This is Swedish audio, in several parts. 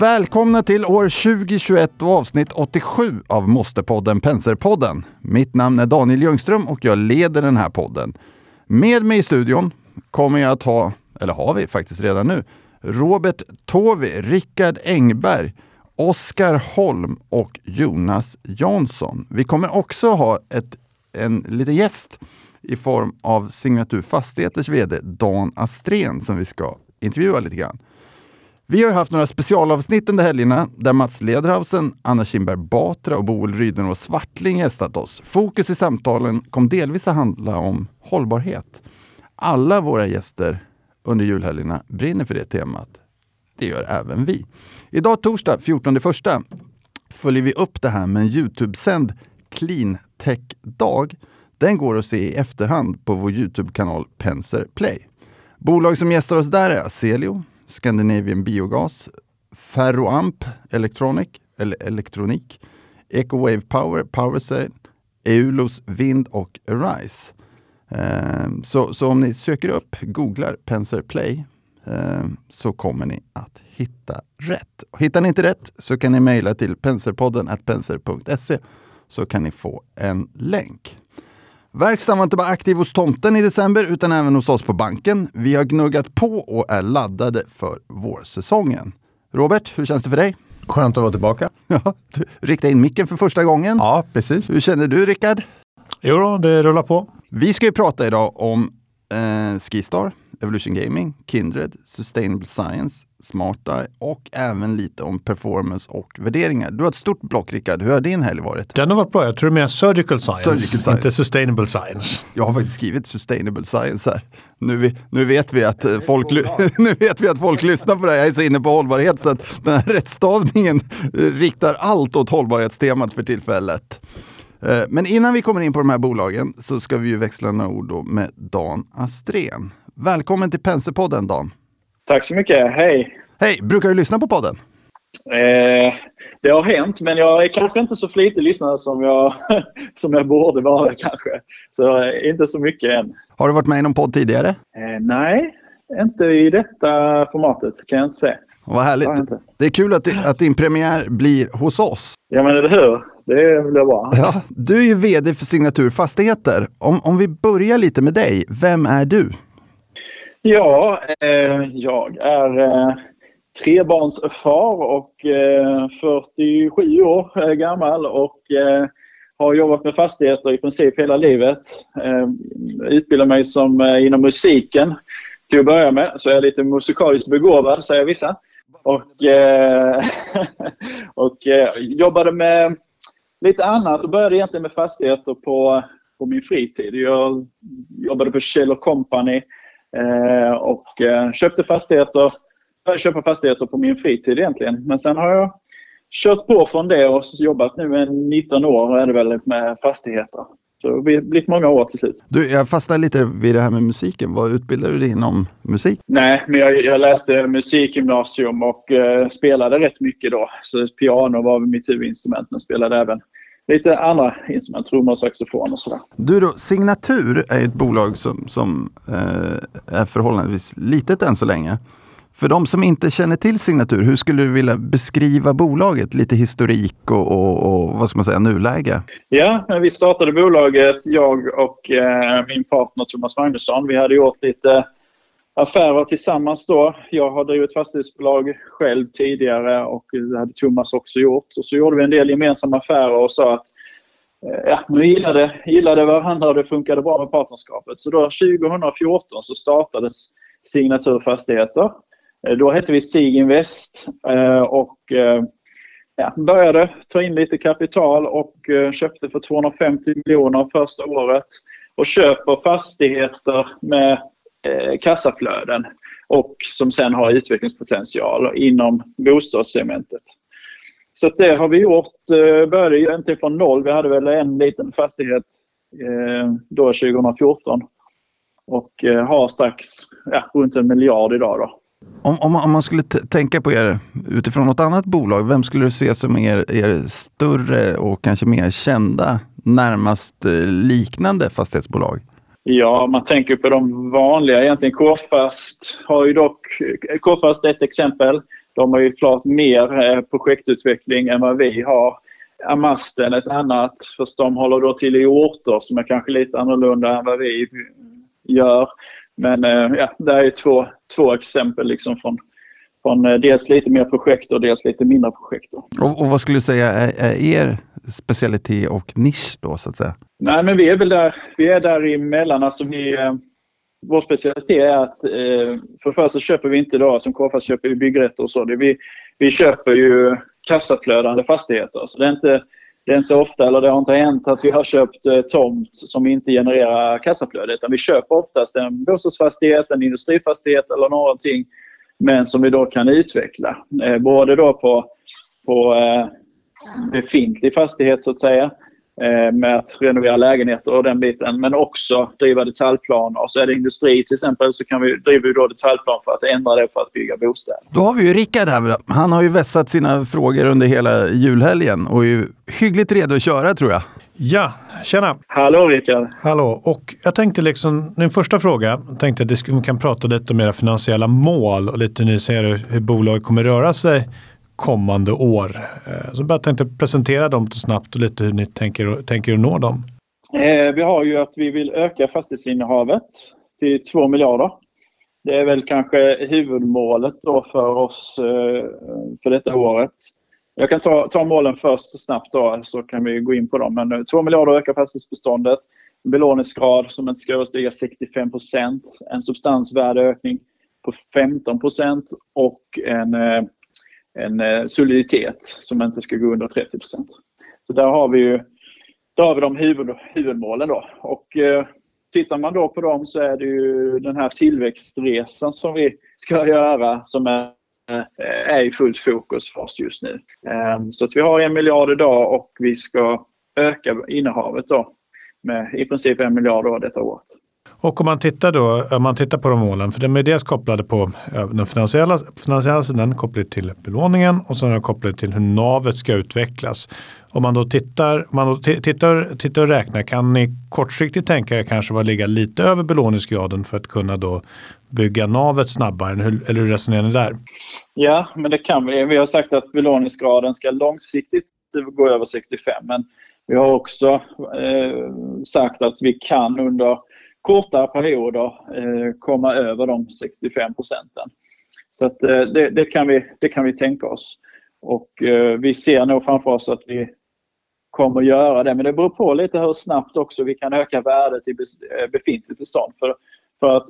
Välkomna till år 2021 och avsnitt 87 av Måstepodden Penserpodden. Mitt namn är Daniel Ljungström och jag leder den här podden. Med mig i studion kommer jag att ha, eller har vi faktiskt redan nu, Robert Tovi, Rickard Engberg, Oskar Holm och Jonas Jansson. Vi kommer också ha ett, en liten gäst i form av Signatur Fastigheters VD Dan Astrén som vi ska intervjua lite grann. Vi har haft några specialavsnitt under helgerna där Mats Lederhausen, Anna Kinberg Batra och Boel Rydenå Svartling gästat oss. Fokus i samtalen kom delvis att handla om hållbarhet. Alla våra gäster under julhelgerna brinner för det temat. Det gör även vi. Idag torsdag 14 första följer vi upp det här med en Youtube-sänd Clean Tech-dag. Den går att se i efterhand på vår Youtube-kanal Penser Play. Bolag som gästar oss där är Aselio, Scandinavian Biogas, Ferroamp Electronic, eller Elektronik, Ecowave Power, Powercell, Eulos Vind och Arise. Eh, så, så om ni söker upp, googlar Penser Play, eh, så kommer ni att hitta rätt. Hittar ni inte rätt så kan ni mejla till penserpodden penser.se så kan ni få en länk. Verkstaden var inte bara aktiv hos tomten i december utan även hos oss på banken. Vi har gnuggat på och är laddade för vårsäsongen. Robert, hur känns det för dig? Skönt att vara tillbaka. Ja, du riktade in micken för första gången. Ja, precis. Hur känner du Rickard? Jo då, det rullar på. Vi ska ju prata idag om eh, Skistar, Evolution Gaming, Kindred, Sustainable Science, SmartEye och även lite om performance och värderingar. Du har ett stort block Rickard. Hur har din helg varit? Den har varit bra. Jag tror mer surgical science, Surgical science. inte sustainable science. Jag har faktiskt skrivit Sustainable Science här. Nu, nu, vet vi att eh, folk, nu vet vi att folk lyssnar på det här. Jag är så inne på hållbarhet så att den här rättstavningen eh, riktar allt åt hållbarhetstemat för tillfället. Eh, Men innan vi kommer in på de här bolagen så ska vi ju växla några ord med Dan Astrén. Välkommen till Penserpodden Dan. Tack så mycket. Hej. Hej! Brukar du lyssna på podden? Eh, det har hänt, men jag är kanske inte så flitig lyssnare som jag, som jag borde vara kanske. Så eh, inte så mycket än. Har du varit med i någon podd tidigare? Eh, nej, inte i detta formatet kan jag inte säga. Vad härligt. Det är kul att, att din premiär blir hos oss. Ja, men eller hur? Det blir bra. Ja, du är ju VD för Signatur Fastigheter. Om, om vi börjar lite med dig, vem är du? Ja, eh, jag är eh, trebarnsfar och eh, 47 år eh, gammal och eh, har jobbat med fastigheter i princip hela livet. Eh, utbildade mig som eh, inom musiken till att börja med, så jag är lite musikaliskt begåvad säger vissa. Och, eh, och eh, jobbade med lite annat och började egentligen med fastigheter på, på min fritid. Jag jobbade på Kjell Company och eh, köpte fastigheter. Började köpa fastigheter på min fritid egentligen. Men sen har jag kört på från det och jobbat nu i 19 år är det väl med fastigheter. Så det har blivit många år till slut. du. Jag fastnar lite vid det här med musiken. Vad utbildar du dig inom musik? Nej, men jag, jag läste musikgymnasium och eh, spelade rätt mycket då. Så piano var mitt huvudinstrument men spelade även lite andra instrument, trummor, saxofon och sådär. Du då, Signatur är ett bolag som, som eh, är förhållandevis litet än så länge. För de som inte känner till Signatur, hur skulle du vilja beskriva bolaget? Lite historik och, och, och vad ska man säga, nuläge? Ja, när vi startade bolaget, jag och eh, min partner Thomas Magnusson, vi hade gjort lite affärer tillsammans då. Jag har drivit fastighetsbolag själv tidigare och det hade Thomas också gjort. Och så gjorde vi en del gemensamma affärer och sa att eh, ja, vi gillade, gillade varandra och det funkade bra med partnerskapet. Så då 2014 så startades Signatur Fastigheter. Eh, då hette vi Sig Invest eh, och ja, började ta in lite kapital och köpte för 250 miljoner första året och köper fastigheter med Eh, kassaflöden och som sen har utvecklingspotential inom bostadssegmentet. Så att det har vi gjort. Eh, började ju egentligen från noll. Vi hade väl en liten fastighet eh, då 2014 och har strax ja, runt en miljard idag. Då. Om, om, om man skulle tänka på er utifrån något annat bolag, vem skulle du se som er, er större och kanske mer kända, närmast liknande fastighetsbolag? Ja, man tänker på de vanliga egentligen. K-Fast har ju dock... K-Fast är ett exempel. De har ju klart mer eh, projektutveckling än vad vi har. Amasten ett annat, fast de håller då till i orter som är kanske lite annorlunda än vad vi gör. Men eh, ja, det är två, två exempel liksom från, från eh, dels lite mer projekt och dels lite mindre projekt. Och, och, vad skulle du säga är, är, er specialitet och nisch då så att säga? Nej, men vi är väl där, vi är där emellan. Alltså vi, eh, vår specialitet är att eh, för det första köper vi inte idag som KFAS köper vi byggrätter och så. Det vi, vi köper ju kassaflödande fastigheter. Så det är inte det är inte ofta, eller det har inte hänt, att vi har köpt eh, tomt som inte genererar kassaflöde. Utan vi köper oftast en bostadsfastighet, en industrifastighet eller någonting. Men som vi då kan utveckla. Eh, både då på, på eh, befintlig fastighet så att säga. Eh, med att renovera lägenheter och den biten. Men också driva detaljplaner. Så är det industri till exempel så kan vi, driver vi då detaljplan för att ändra det för att bygga bostäder. Då har vi ju Rickard här. Han har ju vässat sina frågor under hela julhelgen och är ju hyggligt redo att köra tror jag. Ja, tjena! Hallå Rickard! Hallå! Och jag tänkte liksom, min första fråga, tänkte att vi kan prata lite om era finansiella mål och lite ni ser hur bolaget kommer röra sig kommande år. Eh, så jag tänkte presentera dem lite snabbt och lite hur ni tänker, tänker nå dem. Eh, vi har ju att vi vill öka fastighetsinnehavet till 2 miljarder. Det är väl kanske huvudmålet då för oss eh, för detta året. Jag kan ta, ta målen först snabbt då, så kan vi gå in på dem. Men eh, 2 miljarder ökar fastighetsbeståndet. Belåningsgrad som inte ska överstiga 65 procent. En substansvärdeökning på 15 procent och en eh, en eh, soliditet som inte ska gå under 30 Så där har vi ju där har vi de huvud, huvudmålen då. Och eh, tittar man då på dem så är det ju den här tillväxtresan som vi ska göra som är, eh, är i fullt fokus för oss just nu. Eh, så att vi har en miljard idag och vi ska öka innehavet då med i princip en miljard då detta året. Och om man tittar då, om man tittar på de målen, för de är dels kopplade på eh, den finansiella, finansiella sidan, kopplat till belåningen och sen är det kopplat till hur navet ska utvecklas. Om man då tittar, om man då tittar, tittar och räknar, kan ni kortsiktigt tänka er kanske att ligga lite över belåningsgraden för att kunna då bygga navet snabbare? Eller hur resonerar ni där? Ja, men det kan vi. Vi har sagt att belåningsgraden ska långsiktigt gå över 65, men vi har också eh, sagt att vi kan under kortare perioder eh, komma över de 65 procenten. Så att, eh, det, det, kan vi, det kan vi tänka oss. Och eh, vi ser nog framför oss att vi kommer göra det. Men det beror på lite hur snabbt också vi kan öka värdet i befintligt bestånd. För, för att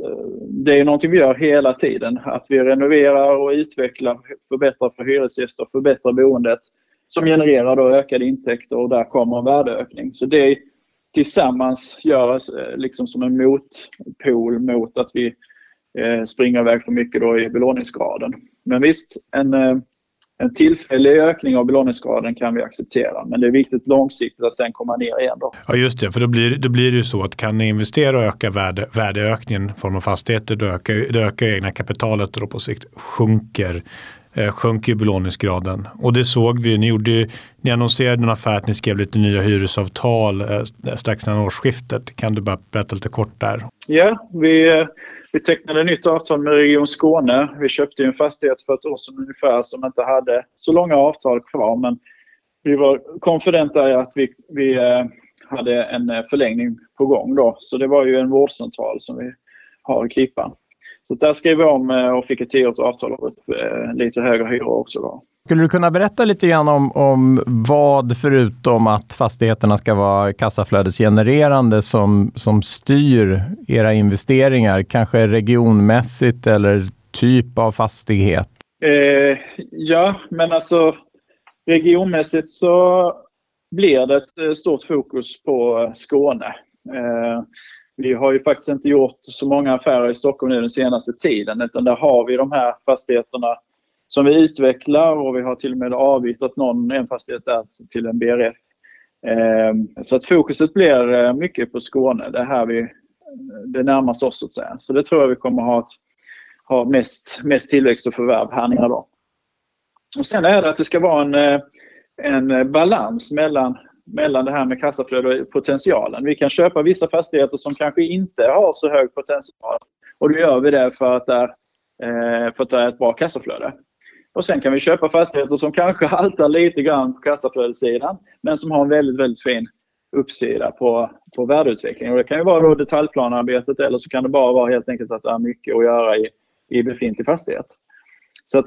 det är någonting vi gör hela tiden. Att vi renoverar och utvecklar, förbättrar för hyresgäster, förbättrar boendet som genererar då ökade intäkter och där kommer en värdeökning. Så det, tillsammans göras eh, liksom som en motpol mot att vi eh, springer iväg för mycket då i belåningsgraden. Men visst, en, eh, en tillfällig ökning av belåningsgraden kan vi acceptera, men det är viktigt långsiktigt att sen komma ner igen. Då. Ja, just det, för då blir, då blir det ju så att kan ni investera och öka värde, värdeökningen i form av fastigheter, då ökar, då ökar egna kapitalet och då på sikt sjunker Eh, sjönk ju belåningsgraden. Och det såg vi. Ni, gjorde, ni annonserade en affär att ni skrev lite nya hyresavtal eh, strax innan årsskiftet. Kan du bara berätta lite kort där? Ja, vi, eh, vi tecknade nytt avtal med Region Skåne. Vi köpte en fastighet för ett år sedan ungefär som inte hade så långa avtal kvar. Men vi var konfidenta i att vi, vi hade en förlängning på gång. Då. Så det var ju en vårdcentral som vi har i Klippan. Så där skrev vi om eh, och fick ett tioårigt avtal och eh, lite högre hyror också. Då. Skulle du kunna berätta lite grann om, om vad, förutom att fastigheterna ska vara kassaflödesgenererande, som, som styr era investeringar? Kanske regionmässigt eller typ av fastighet? Eh, ja, men alltså regionmässigt så blir det ett eh, stort fokus på Skåne. Eh, vi har ju faktiskt inte gjort så många affärer i Stockholm nu den senaste tiden utan där har vi de här fastigheterna som vi utvecklar och vi har till och med avyttrat någon, en fastighet där till en BRF. Ehm, så att fokuset blir eh, mycket på Skåne. Det är här vi, det närmast oss så att säga. Så det tror jag vi kommer ha, ha mest, mest tillväxt och förvärv här nere då. Och sen är det att det ska vara en, eh, en balans mellan mellan det här med kassaflöde och potentialen. Vi kan köpa vissa fastigheter som kanske inte har så hög potential och då gör vi det för att det är, eh, för att det är ett bra kassaflöde. Och sen kan vi köpa fastigheter som kanske haltar lite grann på kassaflödessidan men som har en väldigt, väldigt fin uppsida på, på värdeutveckling. Och det kan ju vara då detaljplanarbetet eller så kan det bara vara helt enkelt att det är mycket att göra i, i befintlig fastighet. Så att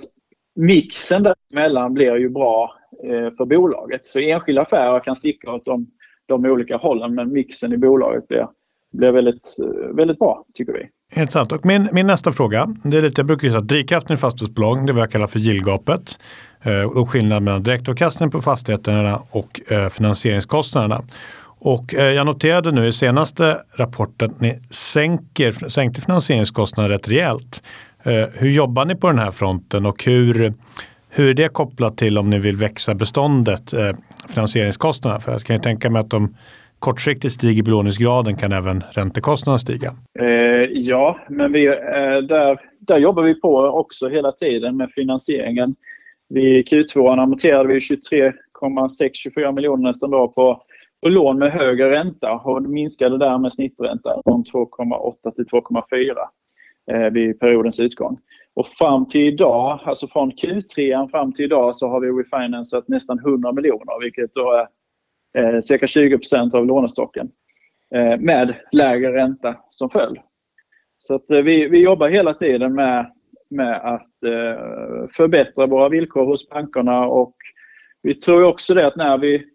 mixen däremellan blir ju bra eh, för bolaget. Så enskilda affärer kan sticka åt de, de olika hållen men mixen i bolaget blir, blir väldigt, eh, väldigt bra tycker vi. Intressant. Och min, min nästa fråga, det är lite, jag brukar säga att drivkraften i fastighetsbolag, det är vad jag kallar för gillgapet. Eh, och skillnaden mellan direktavkastning på fastigheterna och eh, finansieringskostnaderna. Och eh, jag noterade nu i senaste rapporten att ni sänker, sänkte finansieringskostnaderna rätt rejält. Eh, hur jobbar ni på den här fronten och hur, hur är det kopplat till om ni vill växa beståndet, eh, finansieringskostnaderna? För jag kan ju tänka mig att om kortsiktigt stiger belåningsgraden kan även räntekostnaderna stiga. Eh, ja, men vi, eh, där, där jobbar vi på också hela tiden med finansieringen. Vid Q2 amorterade vi 23,6-24 miljoner nästan då på, på lån med högre ränta och minskade därmed snittränta från 2,8 till 2,4 Eh, vid periodens utgång. Och fram till idag, alltså från Q3 fram till idag så har vi refinansat nästan 100 miljoner vilket då är eh, cirka 20% av lånestocken eh, med lägre ränta som följd. Så att, vi, vi jobbar hela tiden med, med att förbättra våra villkor hos bankerna och vi tror också det att när vi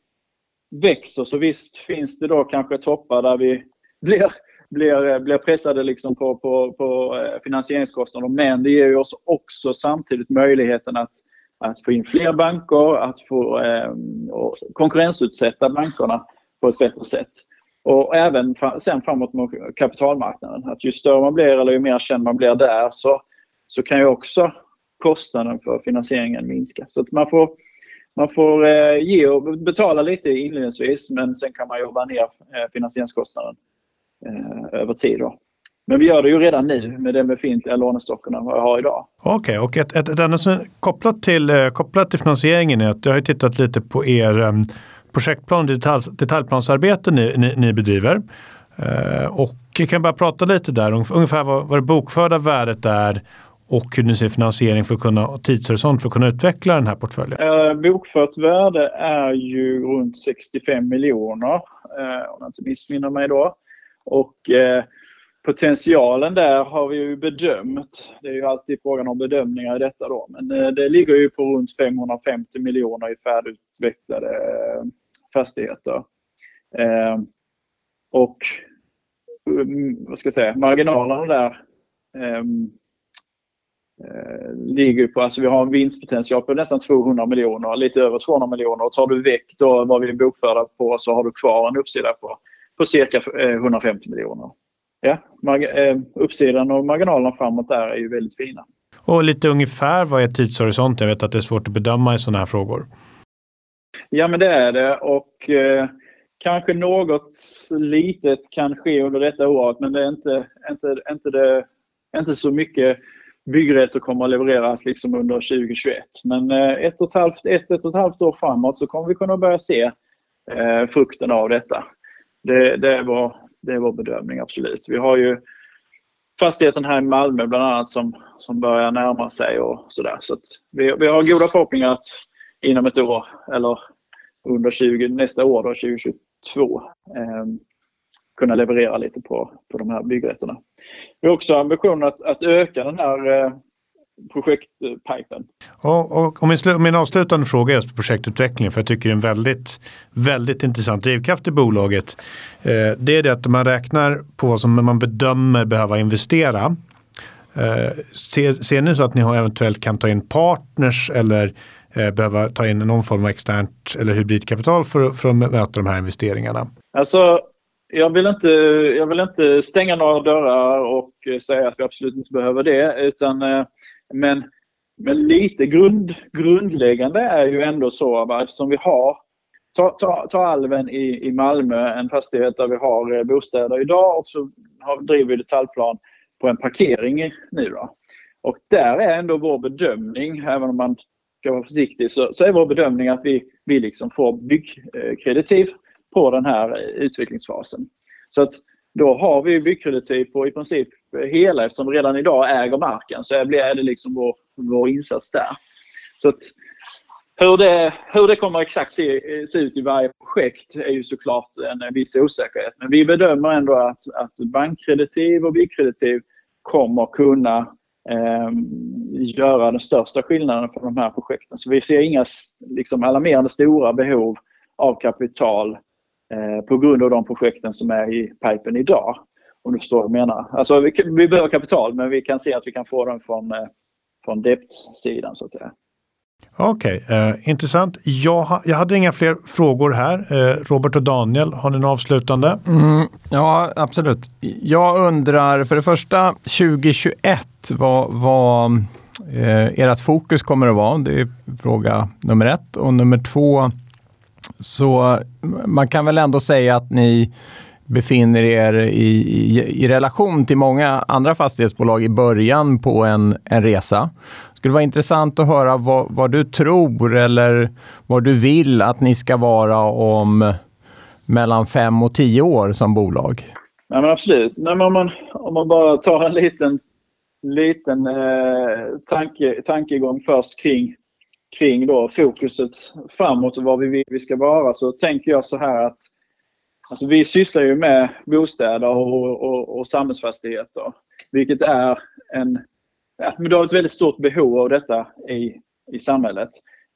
växer så visst finns det då kanske toppar där vi blir, blir, eh, blir pressade liksom på, på, på eh, finansieringskostnader men det ger oss också samtidigt möjligheten att att få in fler banker, att få eh, konkurrensutsätta bankerna på ett bättre sätt. Och även sen framåt mot kapitalmarknaden. Att ju större man blir eller ju mer känd man blir där så, så kan ju också kostnaden för finansieringen minska. Så att man får, man får eh, ge och betala lite inledningsvis men sen kan man jobba ner eh, finansieringskostnaden eh, över tid. Då. Men vi gör det ju redan nu med den befintliga lånestockarna vad jag har idag. Okej, okay, och ett, ett, ett annat som kopplat till, eh, kopplat till finansieringen är att jag har tittat lite på er um, projektplan och detalj, detaljplansarbete ni, ni, ni bedriver. Och jag kan bara prata lite där, ungefär vad, vad det bokförda värdet är och hur ni ser finansiering för att kunna, tidshorisont för att kunna utveckla den här portföljen? Uh, bokfört värde är ju runt 65 miljoner uh, om jag inte missminner mig då. Och eh, potentialen där har vi ju bedömt. Det är ju alltid frågan om bedömningar i detta då. Men eh, det ligger ju på runt 550 miljoner i färdigutvecklade eh, fastigheter. Eh, och mm, vad ska jag säga, marginalerna där ehm, eh, ligger på, alltså vi har en vinstpotential på nästan 200 miljoner, lite över 200 miljoner. Och tar du väck då vad vi är bokförda på så har du kvar en uppsida på, på cirka 150 miljoner ja, eh, uppsidan och marginalerna framåt där är ju väldigt fina. Och lite ungefär vad är tidshorisont? Jag vet att det är svårt att bedöma i sådana här frågor. Ja, men det är det och eh, kanske något litet kan ske under detta året, men det är inte, inte, inte, det, inte så mycket byggrätter kommer att levereras liksom under 2021. Men eh, ett, och ett, halvt, ett, ett och ett halvt år framåt så kommer vi kunna börja se eh, frukten av detta. Det, det, är vår, det är vår bedömning, absolut. Vi har ju fastigheten här i Malmö bland annat som, som börjar närma sig och sådär. Så, så vi, vi har goda förhoppningar att inom ett år eller under 20, nästa år, då, 2022, eh, kunna leverera lite på, på de här byggrätterna. Vi har också ambitionen att, att öka den här eh, projektpipen. Och, och, och min, min avslutande fråga är just projektutveckling, för jag tycker det är en väldigt, väldigt intressant drivkraft i bolaget. Eh, det är det att man räknar på vad som man bedömer behöva investera. Eh, ser, ser ni så att ni har eventuellt kan ta in partners eller eh, behöva ta in någon form av externt eller hybridkapital för, för att möta de här investeringarna? Alltså, jag vill, inte, jag vill inte stänga några dörrar och säga att vi absolut inte behöver det. Utan eh, men, men lite grund, grundläggande är ju ändå så eftersom vi har Ta, ta, ta Alven i, i Malmö, en fastighet där vi har eh, bostäder idag och så har, driver vi detaljplan på en parkering nu. Då. Och där är ändå vår bedömning, även om man ska vara försiktig, så, så är vår bedömning att vi, vi liksom får byggkreditiv på den här eh, utvecklingsfasen. Så att då har vi byggkreditiv på i princip hela eftersom vi redan idag äger marken så är det liksom vår, vår insats där. Så att, hur, det, hur det kommer exakt se, se ut i varje projekt är ju såklart en viss osäkerhet. Men vi bedömer ändå att, att bankkreditiv och byggkreditiv kommer kunna eh, göra den största skillnaden för de här projekten. Så vi ser inga liksom, alarmerande stora behov av kapital eh, på grund av de projekten som är i pipen idag. Om du förstår vad jag menar. Alltså, vi, vi behöver kapital men vi kan se att vi kan få den från, eh, från debt-sidan så att säga. Okej, okay, eh, intressant. Jag, ha, jag hade inga fler frågor här. Eh, Robert och Daniel, har ni något avslutande? Mm, ja, absolut. Jag undrar för det första 2021 vad, vad eh, ert fokus kommer att vara. Det är fråga nummer ett. Och nummer två, så man kan väl ändå säga att ni befinner er i, i, i, relation till många andra fastighetsbolag i början på en, en resa. Det skulle vara intressant att höra vad, vad, du tror eller vad du vill att ni ska vara om mellan fem och tio år som bolag. Nej, men absolut. Nej, men om, man, om man bara tar en liten, liten eh, tanke, tankegång först kring, kring då fokuset framåt och vad vi vill vi ska vara så tänker jag så här att Alltså vi sysslar ju med bostäder och, och, och samhällsfastigheter. Vilket är en... Ja, men du har ett väldigt stort behov av detta i, i samhället.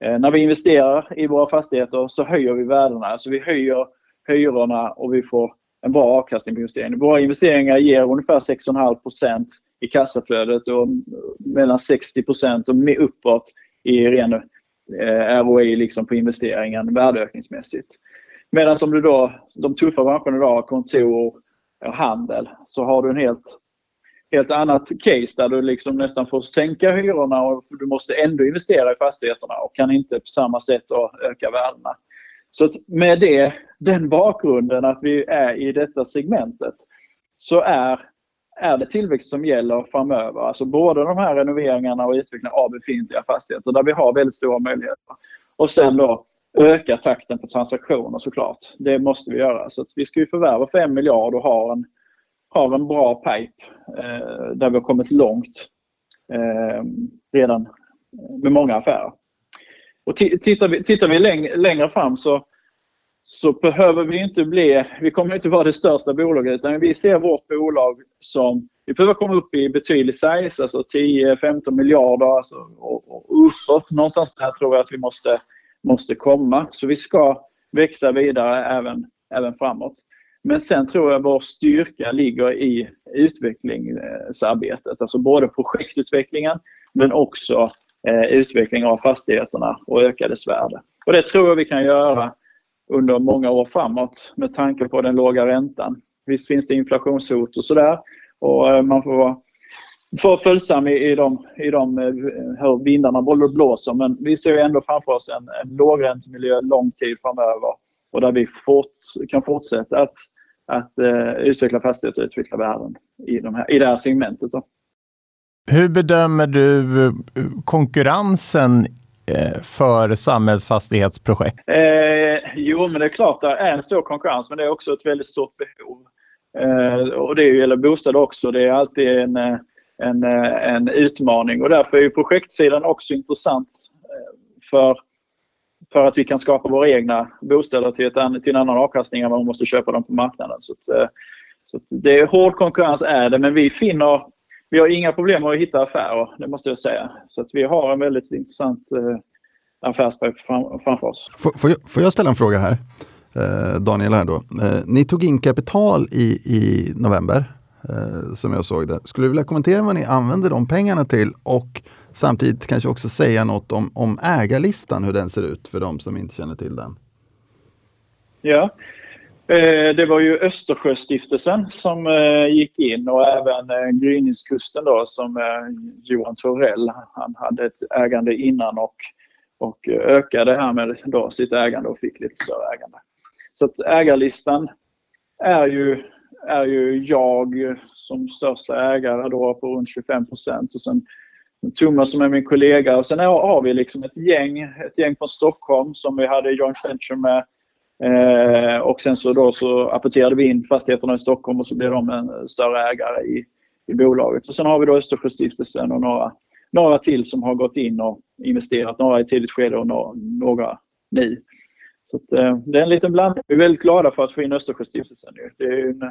Eh, när vi investerar i våra fastigheter så höjer vi värdena. Alltså vi höjer hyrorna och vi får en bra avkastning på investeringen. Våra investeringar ger ungefär 6,5% i kassaflödet och mellan 60 och uppåt i ren eh, ROI liksom på investeringen värdeökningsmässigt. Medan om du då, de tuffa branscherna idag, kontor och handel, så har du en helt, helt annat case där du liksom nästan får sänka hyrorna och du måste ändå investera i fastigheterna och kan inte på samma sätt öka värdena. Så med det, den bakgrunden att vi är i detta segmentet så är, är det tillväxt som gäller framöver. Alltså både de här renoveringarna och utvecklingen av befintliga fastigheter där vi har väldigt stora möjligheter. Och sen då öka takten på transaktioner såklart. Det måste vi göra. Så vi ska ju förvärva för en miljard och ha en, ha en bra pipe eh, där vi har kommit långt eh, redan eh, med många affärer. Och tittar vi, tittar vi läng längre fram så, så behöver vi inte bli, vi kommer inte vara det största bolaget utan vi ser vårt bolag som, vi behöver komma upp i betydlig size, alltså 10-15 miljarder alltså, och, och uppåt. Någonstans där tror jag att vi måste måste komma. Så vi ska växa vidare även, även framåt. Men sen tror jag vår styrka ligger i utvecklingsarbetet. Alltså både projektutvecklingen men också eh, utveckling av fastigheterna och öka dess värde. Och det tror jag vi kan göra under många år framåt med tanke på den låga räntan. Visst finns det inflationshot och sådär och eh, man får vara för följsam i, i, de, i de, eh, hur vindarna blåser. Men vi ser ändå framför oss en, en lågräntemiljö lång tid framöver och där vi fort, kan fortsätta att, att uh, utveckla fastigheter och utveckla värden i, de här, i det här segmentet. Då. Hur bedömer du eh, konkurrensen för samhällsfastighetsprojekt? Eh, jo, men det är klart det är en stor konkurrens, men det är också ett väldigt stort behov. Eh, och det gäller bostäder också. Det är alltid en, en, eh, en utmaning och därför är projektsidan också intressant eh, för, för att vi kan skapa våra egna bostäder till, ett, till en annan avkastning än vad man måste köpa dem på marknaden. Så, att, eh, så att det är hård konkurrens är det men vi finner vi har inga problem med att hitta affärer, det måste jag säga. Så att vi har en väldigt intressant affärsperiod affärsberg fram, framför oss. Får, får, jag, får, jag, ställa en fråga här? Eh, Daniel här då. Eh, ni tog in kapital i, i november eh, som jag såg det. Skulle du vilja kommentera vad ni använder de pengarna till och samtidigt kanske också säga något om, om ägarlistan, hur den ser ut för de som inte känner till den? Ja, eh, det var ju Östersjöstiftelsen som eh, gick in och även eh, Gryningskusten då som eh, Johan Torell. Han hade ett ägande innan och, och ökade här med då sitt ägande och fick lite större ägande. Så att ägarlistan är ju är ju jag som största ägare då på runt 25 procent. Och sen Thomas som är min kollega. Och sen har vi liksom ett gäng, ett gäng från Stockholm som vi hade joint venture med. Eh, och sen så, då så apporterade vi in fastigheterna i Stockholm och så blev de en större ägare i, i bolaget. Och sen har vi då Östersjöstiftelsen och några, några till som har gått in och investerat, några i tidigt skede och några nu. Så att, eh, det är en liten blandning. Vi är väldigt glada för att få in Östersjöstiftelsen. Det är en,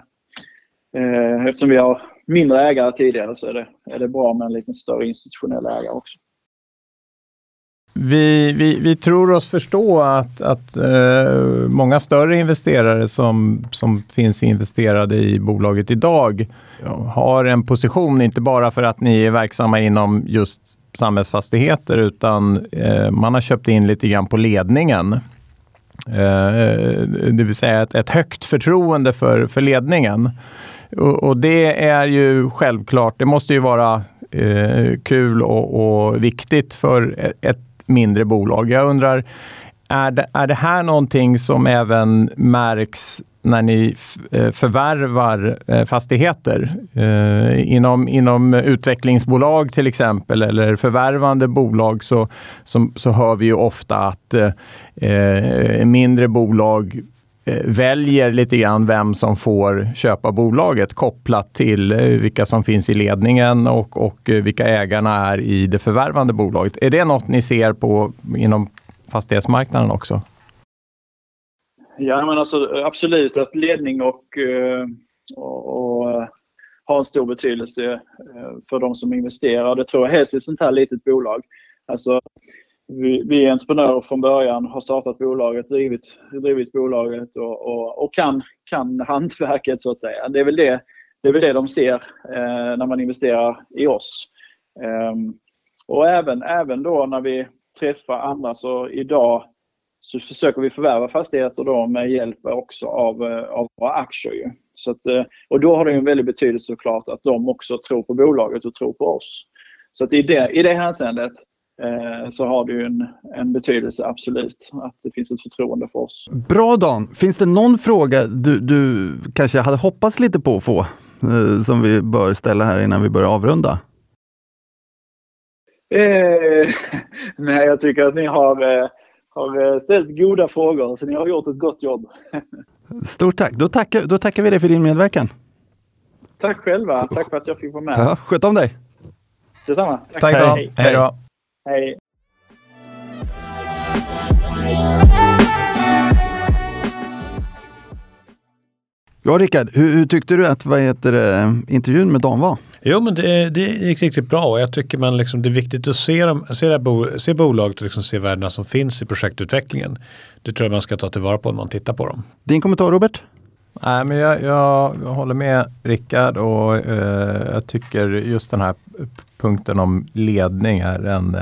eh, eftersom vi har mindre ägare tidigare så är det, är det bra med en lite större institutionell ägare också. Vi, vi, vi tror oss förstå att, att eh, många större investerare som, som finns investerade i bolaget idag har en position, inte bara för att ni är verksamma inom just samhällsfastigheter, utan eh, man har köpt in lite grann på ledningen. Eh, eh, det vill säga ett, ett högt förtroende för, för ledningen. Och, och, det är ju självklart, det måste ju vara eh, kul och, och viktigt för ett mindre bolag. Jag undrar, är det, är det här någonting som även märks när ni eh, förvärvar eh, fastigheter eh, inom, inom utvecklingsbolag till exempel eller förvärvande bolag så, så, så hör vi ju ofta att eh, eh mindre bolag väljer lite grann vem som får köpa bolaget kopplat till vilka som finns i ledningen och, och vilka ägarna är i det förvärvande bolaget. Är det något ni ser på inom fastighetsmarknaden också? Ja, men alltså, absolut att ledning och, eh, och, och eh, har en stor betydelse eh, för de som investerar. Det tror jag helst i ett sånt här litet bolag. Alltså, vi, vi är entreprenörer från början, har startat bolaget, drivit, drivit bolaget och, och, och, kan, kan hantverket så att säga. Det är väl det, det, är väl det de ser eh, när man investerar i oss. Eh, och även, även då när vi träffar andra så idag så försöker vi förvärva fastigheter då med hjälp också av, eh, av våra aktier. Så att, eh, och då har det en väldig betydelse såklart att de också tror på bolaget och tror på oss. Så att i det, i det hänseendet eh, så har det ju en, en betydelse absolut att det finns ett förtroende för oss. Bra Dan! Finns det någon fråga du, du kanske hade hoppats lite på att få eh, som vi bör ställa här innan vi börjar avrunda? Eh, nej, jag tycker att ni har har eh, ställt goda frågor, så ni har gjort ett gott jobb. Stort tack! Då tackar, då tackar vi dig för din medverkan. Tack själva! Tack för att jag fick vara med. Ja, sköt om dig! Detsamma! Tack, tack då! Hej. Hej då! Hej! Ja, Rickard, hur, hur, tyckte du att vad heter det, intervjun med Dan var? Jo, men det, det gick riktigt bra och jag tycker man liksom, det är viktigt att se, dem, se, det bo, se bolaget och liksom se värdena som finns i projektutvecklingen. Det tror jag man ska ta tillvara på när man tittar på dem. Din kommentar Robert? Nej, men jag, jag, jag håller med Rickard och eh, jag tycker just den här punkten om ledning är en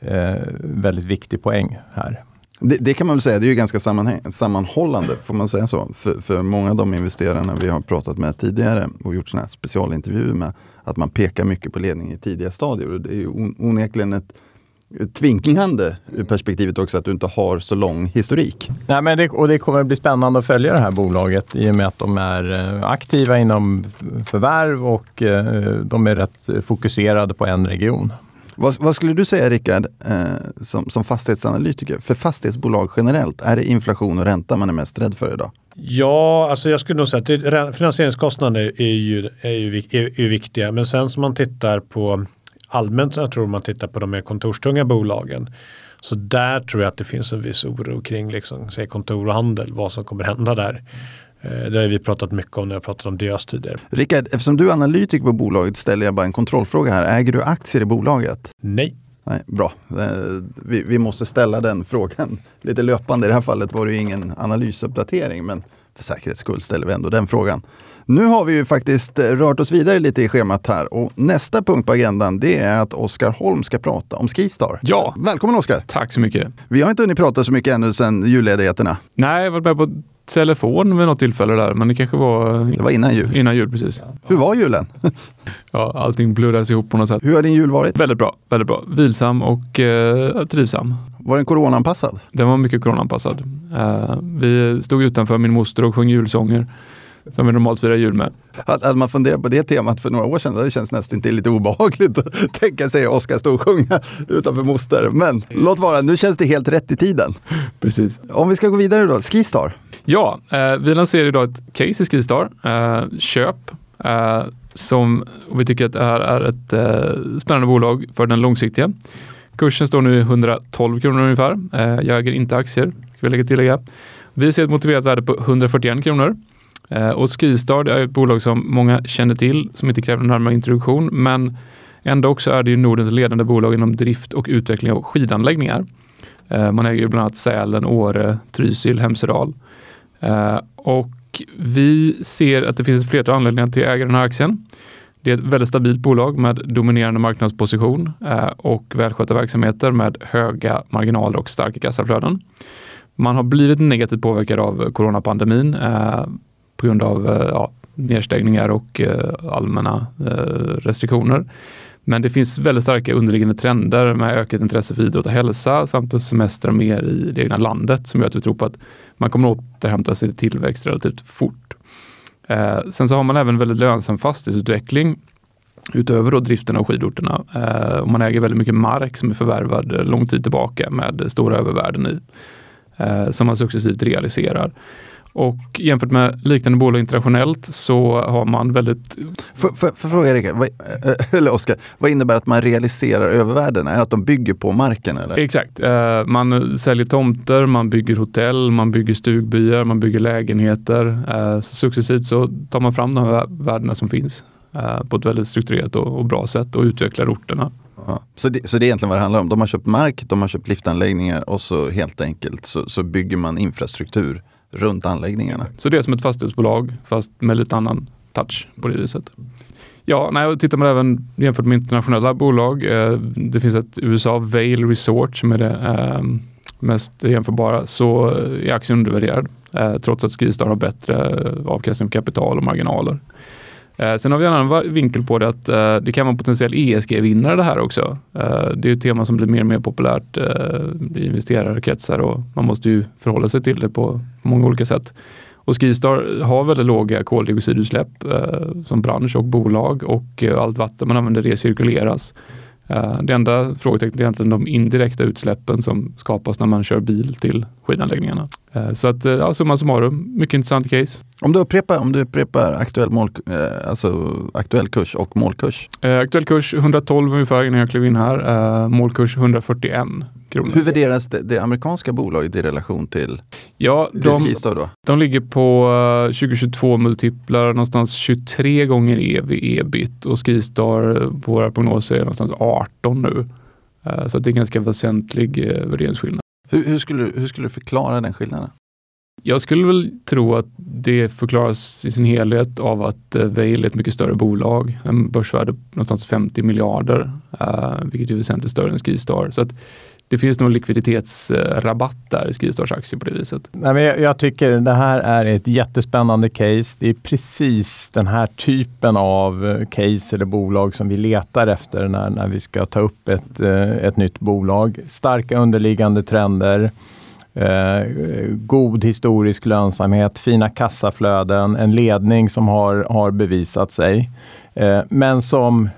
eh, väldigt viktig poäng här. Det, det, kan man väl säga, det är ju ganska sammanhållande, får man säga så? För, för många av de investerarna vi har pratat med tidigare och gjort såna här specialintervjuer med, att man pekar mycket på ledning i tidiga stadier. Och det är ju onekligen ett, ett tvinkande ur perspektivet också att du inte har så lång historik. Nej, men det, och det kommer bli spännande att följa det här bolaget i och med att de är eh, aktiva inom förvärv och eh, de är rätt fokuserade på en region. Vad, vad, skulle du säga Rickard, eh, som, som fastighetsanalytiker, för fastighetsbolag generellt, är det inflation och ränta man är mest rädd för idag? Ja, alltså jag skulle nog säga att finansieringskostnader är ju, är ju, är, är viktiga. Men sen som man tittar på allmänt, så jag tror man tittar på de mer kontorstunga bolagen. Så där tror jag att det finns en viss oro kring liksom, säg kontor och handel, vad som kommer hända där. Eh, det har vi pratat mycket om när jag pratat om DÖS tidigare. Rickard, eftersom du är analytiker på bolaget ställer jag bara en kontrollfråga här. Äger du aktier i bolaget? Nej. Nej, bra. Eh, vi, vi, måste ställa den frågan lite löpande. I det här fallet var det ingen analysuppdatering, men för säkerhets skull ställer vi ändå den frågan. Nu har vi ju faktiskt rört oss vidare lite i schemat här och nästa punkt på agendan det är att Oskar Holm ska prata om Skistar. Ja. Välkommen Oskar! Tack så mycket! Vi har inte hunnit prata så mycket ännu sedan julledigheterna. Nej, jag har varit med på telefon vid något tillfälle där, men det kanske var... Det var innan jul. Innan jul, precis. Hur var julen? ja, allting blurrades ihop på något sätt. Hur har din jul varit? Väldigt bra, väldigt bra. Vilsam och eh, trivsam. Var den coronaanpassad? Den var mycket coronaanpassad. Eh, vi stod utanför min moster och sjöng julsånger som vi normalt firar jul med. Hade man funderat på det temat för några år sedan, det känns nästan inte lite obehagligt att tänka sig Oskar stå och sjunga utanför moster. Men låt vara, nu känns det helt rätt i tiden. Precis. Om vi ska gå vidare då, Skistar. Ja, eh, vi lanserar idag ett case i Skistar, eh, köp, eh, som vi tycker att det här är ett eh, spännande bolag för den långsiktiga kursen står nu 112 kronor ungefär. Eh, jag äger inte aktier, ska vi lägga tillägga. Vi ser ett motiverat värde på 141 kronor. Eh, och Skistar är ett bolag som många känner till, som inte kräver närmare introduktion, men ändå också är det ju Nordens ledande bolag inom drift och utveckling av skidanläggningar. Eh, man äger ju bland annat Sälen, Åre, Trysil, Hemsedal. Eh, och vi ser att det finns ett flertal anledningar till att äga den här aktien. Det är ett väldigt stabilt bolag med dominerande marknadsposition eh, och välskötta verksamheter med höga marginaler och starka kassaflöden. Man har blivit negativt påverkad av coronapandemin eh, på grund av eh, ja, nedstängningar och eh, allmänna eh, restriktioner. Men det finns väldigt starka underliggande trender med ökat intresse för idrott och hälsa samt att semestra mer i det egna landet som gör att vi tror på att man kommer att återhämta sig till tillväxt relativt fort. Eh, sen så har man även väldigt lönsam fastighetsutveckling utöver då driften av skidorterna. Eh, och man äger väldigt mycket mark som är förvärvad lång tid tillbaka med stora övervärden i. Eh, som man successivt realiserar. Och jämfört med liknande bolag internationellt så har man väldigt... För, fråga Erik, vad, eh, eller Oskar, vad innebär att man realiserar övervärdena? Är det att de bygger på marken? Eller? Exakt. Eh, man säljer tomter, man bygger hotell, man bygger stugbyar, man bygger lägenheter. Eh, så successivt så tar man fram de här värdena som finns på ett väldigt strukturerat och bra sätt och utvecklar orterna. Ja. Så, det, så det är egentligen vad det handlar om. De har köpt mark, de har köpt liftanläggningar och så helt enkelt så, så bygger man infrastruktur runt anläggningarna. Så det är som ett fastighetsbolag fast med lite annan touch på det viset. Ja, nej, tittar man även jämfört med internationella bolag. Eh, det finns ett USA Vail Resort som är det eh, mest jämförbara. Så eh, är aktien undervärderad eh, trots att Skistar har bättre eh, avkastning på kapital och marginaler. Eh, sen har vi en annan vinkel på det att eh, det kan vara en potentiell ESG-vinnare det här också. Eh, det är ett tema som blir mer och mer populärt eh, i investerarkretsar och man måste ju förhålla sig till det på många olika sätt. Och Skistar har väldigt låga koldioxidutsläpp eh, som bransch och bolag och eh, allt vatten man använder det cirkuleras. Det enda frågetecknet är egentligen de indirekta utsläppen som skapas när man kör bil till skidanläggningarna. Så att, ja, summa summarum, mycket intressant case. Om du upprepar, om du upprepar aktuell, mål, eh, alltså aktuell kurs och målkurs? Eh, aktuell kurs 112 ungefär innan jag klev in här. Eh, målkurs 141 kronor. Hur värderas det, det, amerikanska bolaget i relation till, ja, till de, Skistar då? De ligger på 2022 multiplar någonstans 23 gånger ev ebit och Skistar på våra prognoser är någonstans 18 nu. Så det är en ganska väsentlig värderingsskillnad. Hur, hur, skulle, hur skulle du förklara den skillnaden? Jag skulle väl tro att det förklaras i sin helhet av att eh, Vail är ett mycket större bolag. En börsvärde någonstans 50 miljarder, vilket är väsentligt större än Skistar. Så att det finns nog likviditetsrabatt där i Skistars aktie på det viset. Nej, men jag, jag, tycker det här är ett jättespännande case. Det är precis den här typen av eh, case eller bolag som vi letar efter när, när vi ska ta upp ett, eh, ett nytt bolag. Starka underliggande trender Eh, god historisk lönsamhet, fina kassaflöden, en ledning som har, har bevisat sig. Eh, men som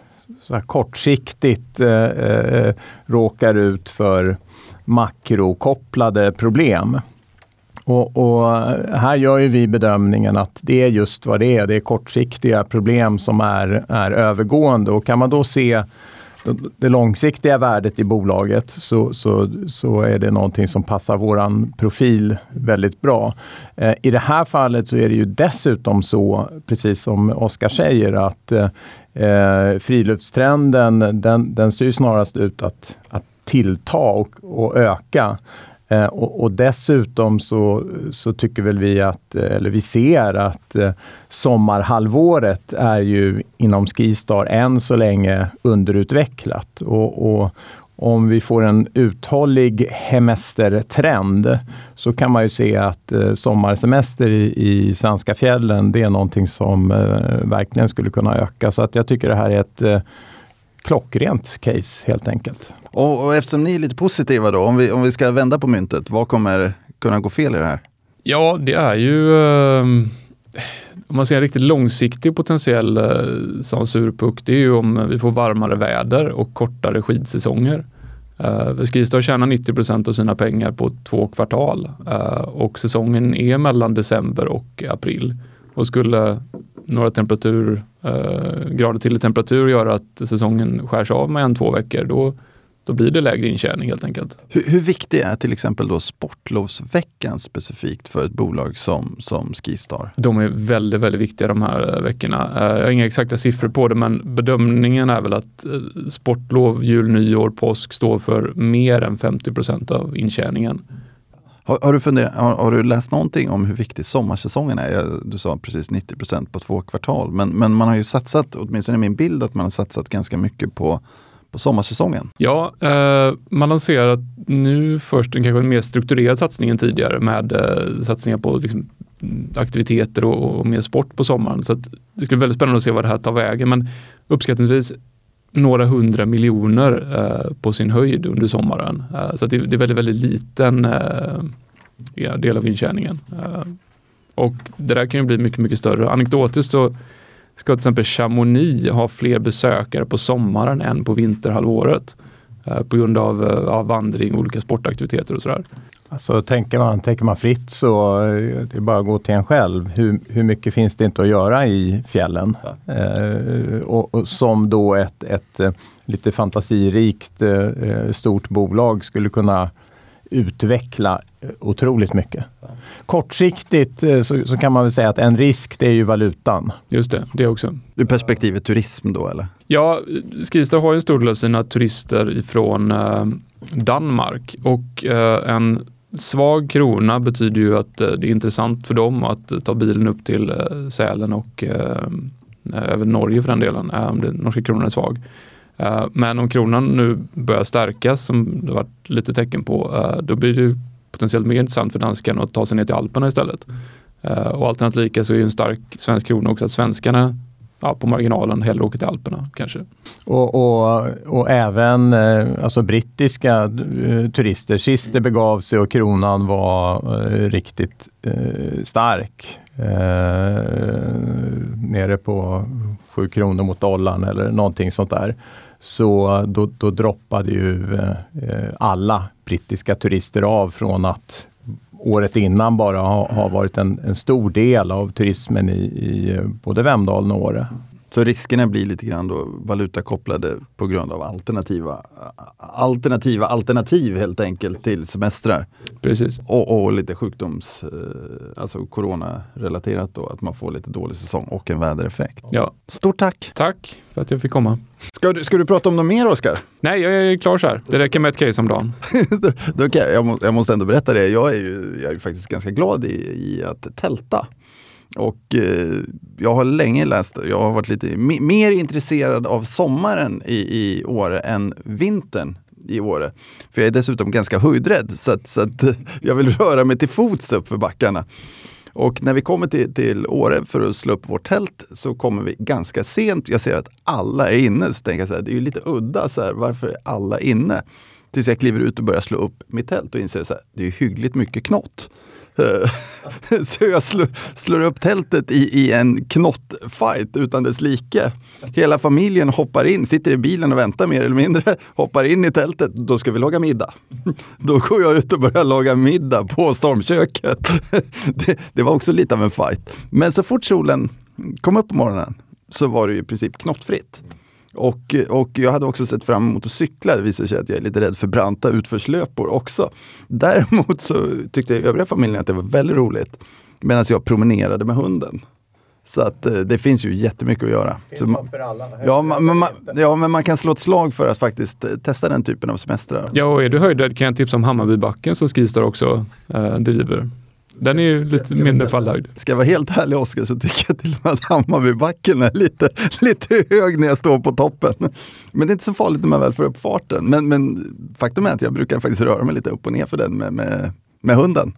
kortsiktigt eh, eh, råkar ut för makrokopplade problem. Och, och, här gör ju vi bedömningen att det är just vad det är. Det är kortsiktiga problem som är, är övergående. Och kan man då se det långsiktiga värdet i bolaget så, så, så är det någonting som passar våran profil väldigt bra. Eh, I det här fallet så är det ju dessutom så, precis som Oskar säger, att eh, Eh, friluftstrenden den, den ser snarast ut att, att tillta och, och öka. Eh, och, och, dessutom så, så tycker väl vi att, eh, eller vi ser att eh, sommarhalvåret är ju inom Skistar än så länge underutvecklat. Och, och om vi får en uthållig hemestertrend så kan man ju se att eh, sommarsemester i, i svenska fjällen, det är någonting som eh, verkligen skulle kunna öka. Så att jag tycker det här är ett eh, klockrent case helt enkelt. Och, och, eftersom ni är lite positiva då, om vi, om vi ska vända på myntet, vad kommer kunna gå fel i det här? Ja, det är ju eh, om man ser en riktigt långsiktig potentiell eh, sån surpuck, det är ju om vi får varmare väder och kortare skidsäsonger. Uh, Skistar tjänar 90% av sina pengar på två kvartal uh, och säsongen är mellan december och april. Och skulle några temperatur, uh, grader till i temperatur göra att säsongen skärs av med en, två veckor, då då blir det lägre intjäning helt enkelt. Hur, hur viktig är till exempel då sportlovsveckan specifikt för ett bolag som, som Skistar? De är väldigt, väldigt viktiga de här eh, veckorna. Eh, jag har inga exakta siffror på det, men bedömningen är väl att eh, sportlov, jul, nyår, påsk står för mer än 50 procent av intjäningen. Har, har, du funderat, har, har, du läst någonting om hur viktig sommarsäsongen är? Du sa precis 90 procent på två kvartal, men, men man har ju satsat, åtminstone i min bild, att man har satsat ganska mycket på på sommarsäsongen? Ja, eh, man lanserar nu först en kanske mer strukturerad satsning än tidigare med eh, satsningar på liksom, mm, aktiviteter och, och, mer sport på sommaren. Så det ska bli väldigt spännande att se vad det här tar vägen. Men uppskattningsvis några hundra miljoner eh, på sin höjd under sommaren. Eh, så det, det, är väldigt, väldigt liten eh, del av intjäningen. Eh, och det där kan ju bli mycket, mycket större. Anekdotiskt så ska till exempel Chamonix ha fler besökare på sommaren än på vinterhalvåret. Eh, på grund av, eh, av vandring, olika sportaktiviteter och sådär. Alltså tänker man, tänker man fritt så eh, det är bara att gå till en själv. Hur, hur mycket finns det inte att göra i fjällen? Ja. Eh, och, och, som då ett, ett lite fantasirikt eh, stort bolag skulle kunna utveckla otroligt mycket. Kortsiktigt eh, så, så, kan man väl säga att en risk det är ju valutan. Just det, det också. Ur perspektivet turism då eller? Ja, Skistar har ju en stor del av sina turister ifrån eh, Danmark och eh, en svag krona betyder ju att eh, det är intressant för dem att ta bilen upp till eh, Sälen och även Norge för den delen, om den norska kronan är svag. Eh, men om kronan nu börjar stärkas, som det varit lite tecken på, eh, då blir det potentiellt mer intressant för danskarna att ta sig ner till Alperna istället. Eh, och alternativt lika så är ju en stark svensk krona också att svenskarna ja, på marginalen hellre åker till Alperna kanske. Och, och, och även eh, alltså brittiska eh, turister. Sist det begav sig och kronan var riktigt eh, stark. Eh, nere på 7 kronor mot dollarn eller någonting sånt där så då, då droppade ju eh, alla brittiska turister av från att året innan bara ha, ha varit en, en, stor del av turismen i, i eh, både Vemdalen och Åre. Så riskerna blir lite grann då valutakopplade på grund av alternativa, alternativa alternativ helt enkelt till semestrar. Precis. Och, och lite sjukdoms, eh, alltså coronarelaterat då, att man får lite dålig säsong och en vädereffekt. Ja. Stort tack! Tack för att jag fick komma. Ska du, ska du prata om något mer Oskar? Nej, jag är klar så här. Det räcker med ett case om dagen. då jag, må, jag, måste ändå berätta det. Jag är ju jag är faktiskt ganska glad i, i att tälta. Och eh, jag har länge läst, jag har varit lite mer intresserad av sommaren i, i Åre än vintern i Åre. För jag är dessutom ganska höjdrädd så att, så att jag vill röra mig till fots upp för backarna. Och när vi kommer till, till Åre för att slå upp vårt tält så kommer vi ganska sent. Jag ser att alla är inne, så tänker jag så här, det är ju lite udda, så här, varför är alla inne? Tills jag kliver ut och börjar slå upp mitt tält och inser att det är hyggligt mycket knott. Eh, så jag slår, slår, upp tältet i, i en knottfight utan dess like. Hela familjen hoppar in, sitter i bilen och väntar mer eller mindre, hoppar in i tältet. Då ska vi laga middag. Då går jag ut och börjar laga middag på stormköket. Det, det var också lite av en fight. Men så fort solen kom upp på morgonen så var det ju i princip knottfritt. Och, och jag hade också sett fram emot att cykla. Det visar sig att jag är lite rädd för branta utförslöpor också. Däremot så tyckte övriga familjen att det var väldigt roligt. Medan jag promenerade med hunden. Så att eh, det finns ju jättemycket att göra. Det man, för alla. Ja, man, man, ja, men man kan slå ett slag för att faktiskt eh, testa den typen av semestrar. Ja, och är du höjdrädd kan jag tipsa om Hammarbybacken som Skistar också eh, driver. Den är ju lite mindre fallhöjd. Ska jag vara helt ärlig Oskar så tycker jag till och med att Hammarbybacken är lite, lite hög när jag står på toppen. Men det är inte så farligt när man väl får upp farten. Men, men faktum är att jag brukar faktiskt röra mig lite upp och ner för den med, med, med hunden.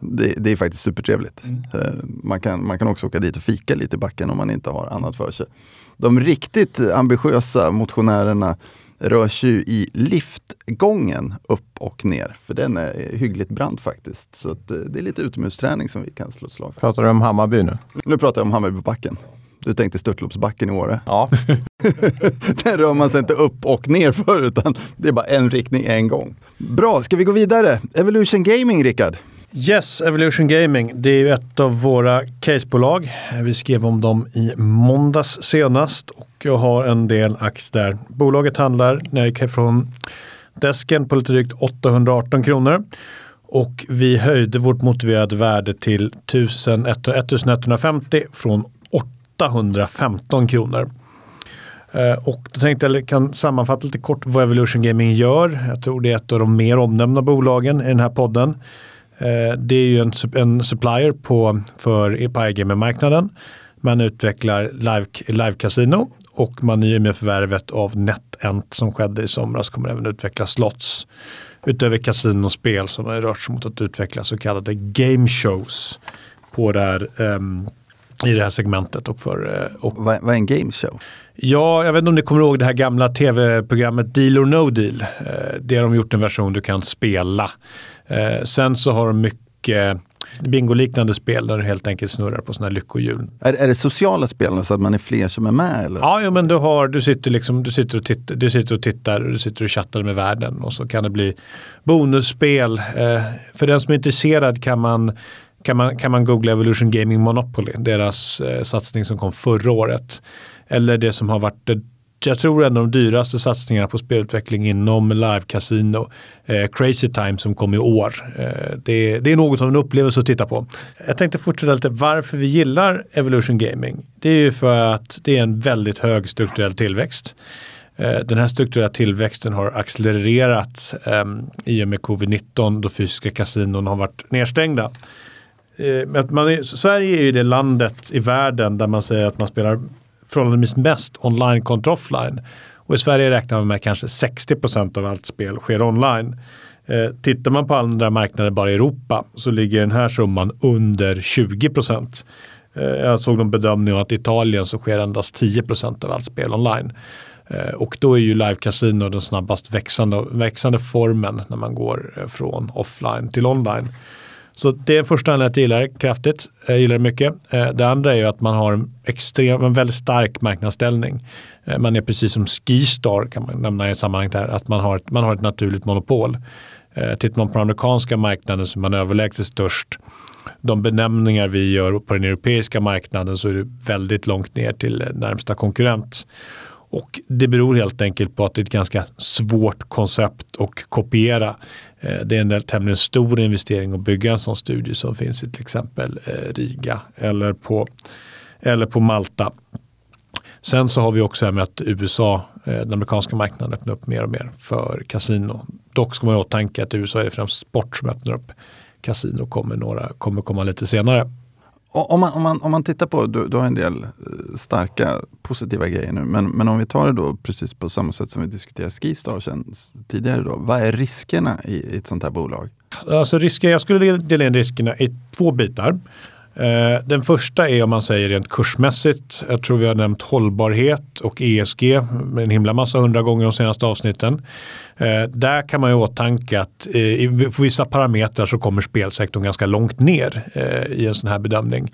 Det, det, är faktiskt supertrevligt. Mm. Eh, man, kan, man kan också åka dit och fika lite i backen om man inte har annat för sig. De riktigt ambitiösa motionärerna rör sig i liftgången upp och ner. För den är hyggligt brant faktiskt. Så att, eh, det är lite utomhusträning som vi kan slå slag för. Pratar du om Hammarby nu? Nu pratar jag om Hammarbybacken. Du tänkte Störtloppsbacken i Åre? Ja. den rör man sig inte upp och ner för utan det är bara en riktning en gång. Bra, ska vi gå vidare? Evolution Gaming, Rickard? Yes, Evolution Gaming. Det är ju ett av våra casebolag. Vi skrev om dem i måndags senast och jag har en del aktier där. Bolaget handlar, när jag gick från desken, på lite drygt 818 kronor. Och vi höjde vårt motiverade värde till 1150 från 815 kronor. Eh, och då tänkte jag kan sammanfatta lite kort vad Evolution Gaming gör. Jag tror det är ett av de mer omnämnda bolagen i den här podden. Eh, det är ju en, en supplier på, för, på iGaming-marknaden. Man utvecklar live-casino live och man i och med förvärvet av NetEnt som skedde i somras kommer även utveckla slots. Utöver kasinospel som har rört sig mot att utveckla så kallade game shows på det här, um, i det här segmentet. Och för, uh, och vad, vad är en game show? Ja, jag vet inte om ni kommer ihåg det här gamla tv-programmet Deal or No Deal. Uh, det har de gjort en version du kan spela. Uh, sen så har de mycket bingoliknande spel där du helt enkelt snurrar på sådana lyckohjul. Är, är det sociala spel så att man är fler som är med? Eller? Ja, ja men du, har, du, sitter liksom, du, sitter och tittar, du sitter och tittar och du sitter och chattar med världen och så kan det bli bonusspel. Eh, för den som är intresserad kan man kan man, kan man googla Evolution Gaming Monopoly, deras eh, satsning som kom förra året. Eller det som har varit det jag tror en av de dyraste satsningarna på spelutveckling inom live-casino. Eh, Crazy Time som kom i år. Eh, det, det, är något av en upplevelse att titta på. Jag tänkte fortsätta lite varför vi gillar Evolution Gaming. Det är ju för att det är en väldigt hög strukturell tillväxt. Eh, den här strukturella tillväxten har accelererat eh, i och med covid-19 då fysiska kasinon har varit nedstängda. Eh, man är, Sverige är ju det landet i världen där man säger att man spelar förhållandevis mest online kontra offline. Och i Sverige räknar man med att kanske 60 procent av allt spel sker online. Eh, tittar man på andra marknader bara i Europa så ligger den här summan under 20 procent. Eh, jag såg någon bedömning att i Italien så sker endast 10 procent av allt spel online. Eh, och då är ju live casino den snabbast växande, växande formen när man går eh, från offline till online. Så det är första anledningen att jag gillar det kraftigt. Jag gillar det mycket. Eh, det andra är ju att man har en, extrem, en väldigt stark marknadsställning. Eh, man är precis som Skistar kan man nämna i sammanhanget här, att man har ett, man har ett naturligt monopol. Eh, tittar man på den amerikanska marknaden så är man överlägset störst. De benämningar vi gör på den europeiska marknaden så är det väldigt långt ner till närmsta konkurrent. Och det beror helt enkelt på att det är ett ganska svårt koncept att kopiera. Eh, det är en tämligen stor investering att bygga en sån studie som finns i till exempel eh, Riga eller på, eller på Malta. Sen så har vi också det här med att USA, eh, den amerikanska marknaden öppnar upp mer och mer för kasino. Dock ska man ha i åtanke att i USA är det främst sport som öppnar upp. Kasino kommer, några, kommer komma lite senare. Om man, om, man, om man tittar på, du, du har en del eh, starka positiva grejer nu, men, men om vi tar det då precis på samma sätt som vi diskuterade Skistar tidigare. Då, vad är riskerna i, i ett sånt här bolag? Alltså risker, jag skulle dela in riskerna i två bitar. Eh, den första är om man säger rent kursmässigt. Jag tror vi har nämnt hållbarhet och ESG en himla massa hundra gånger de senaste avsnitten. Eh, där kan man ju åtanke att eh, på vissa parametrar så kommer spelsektorn ganska långt ner i en sån här bedömning.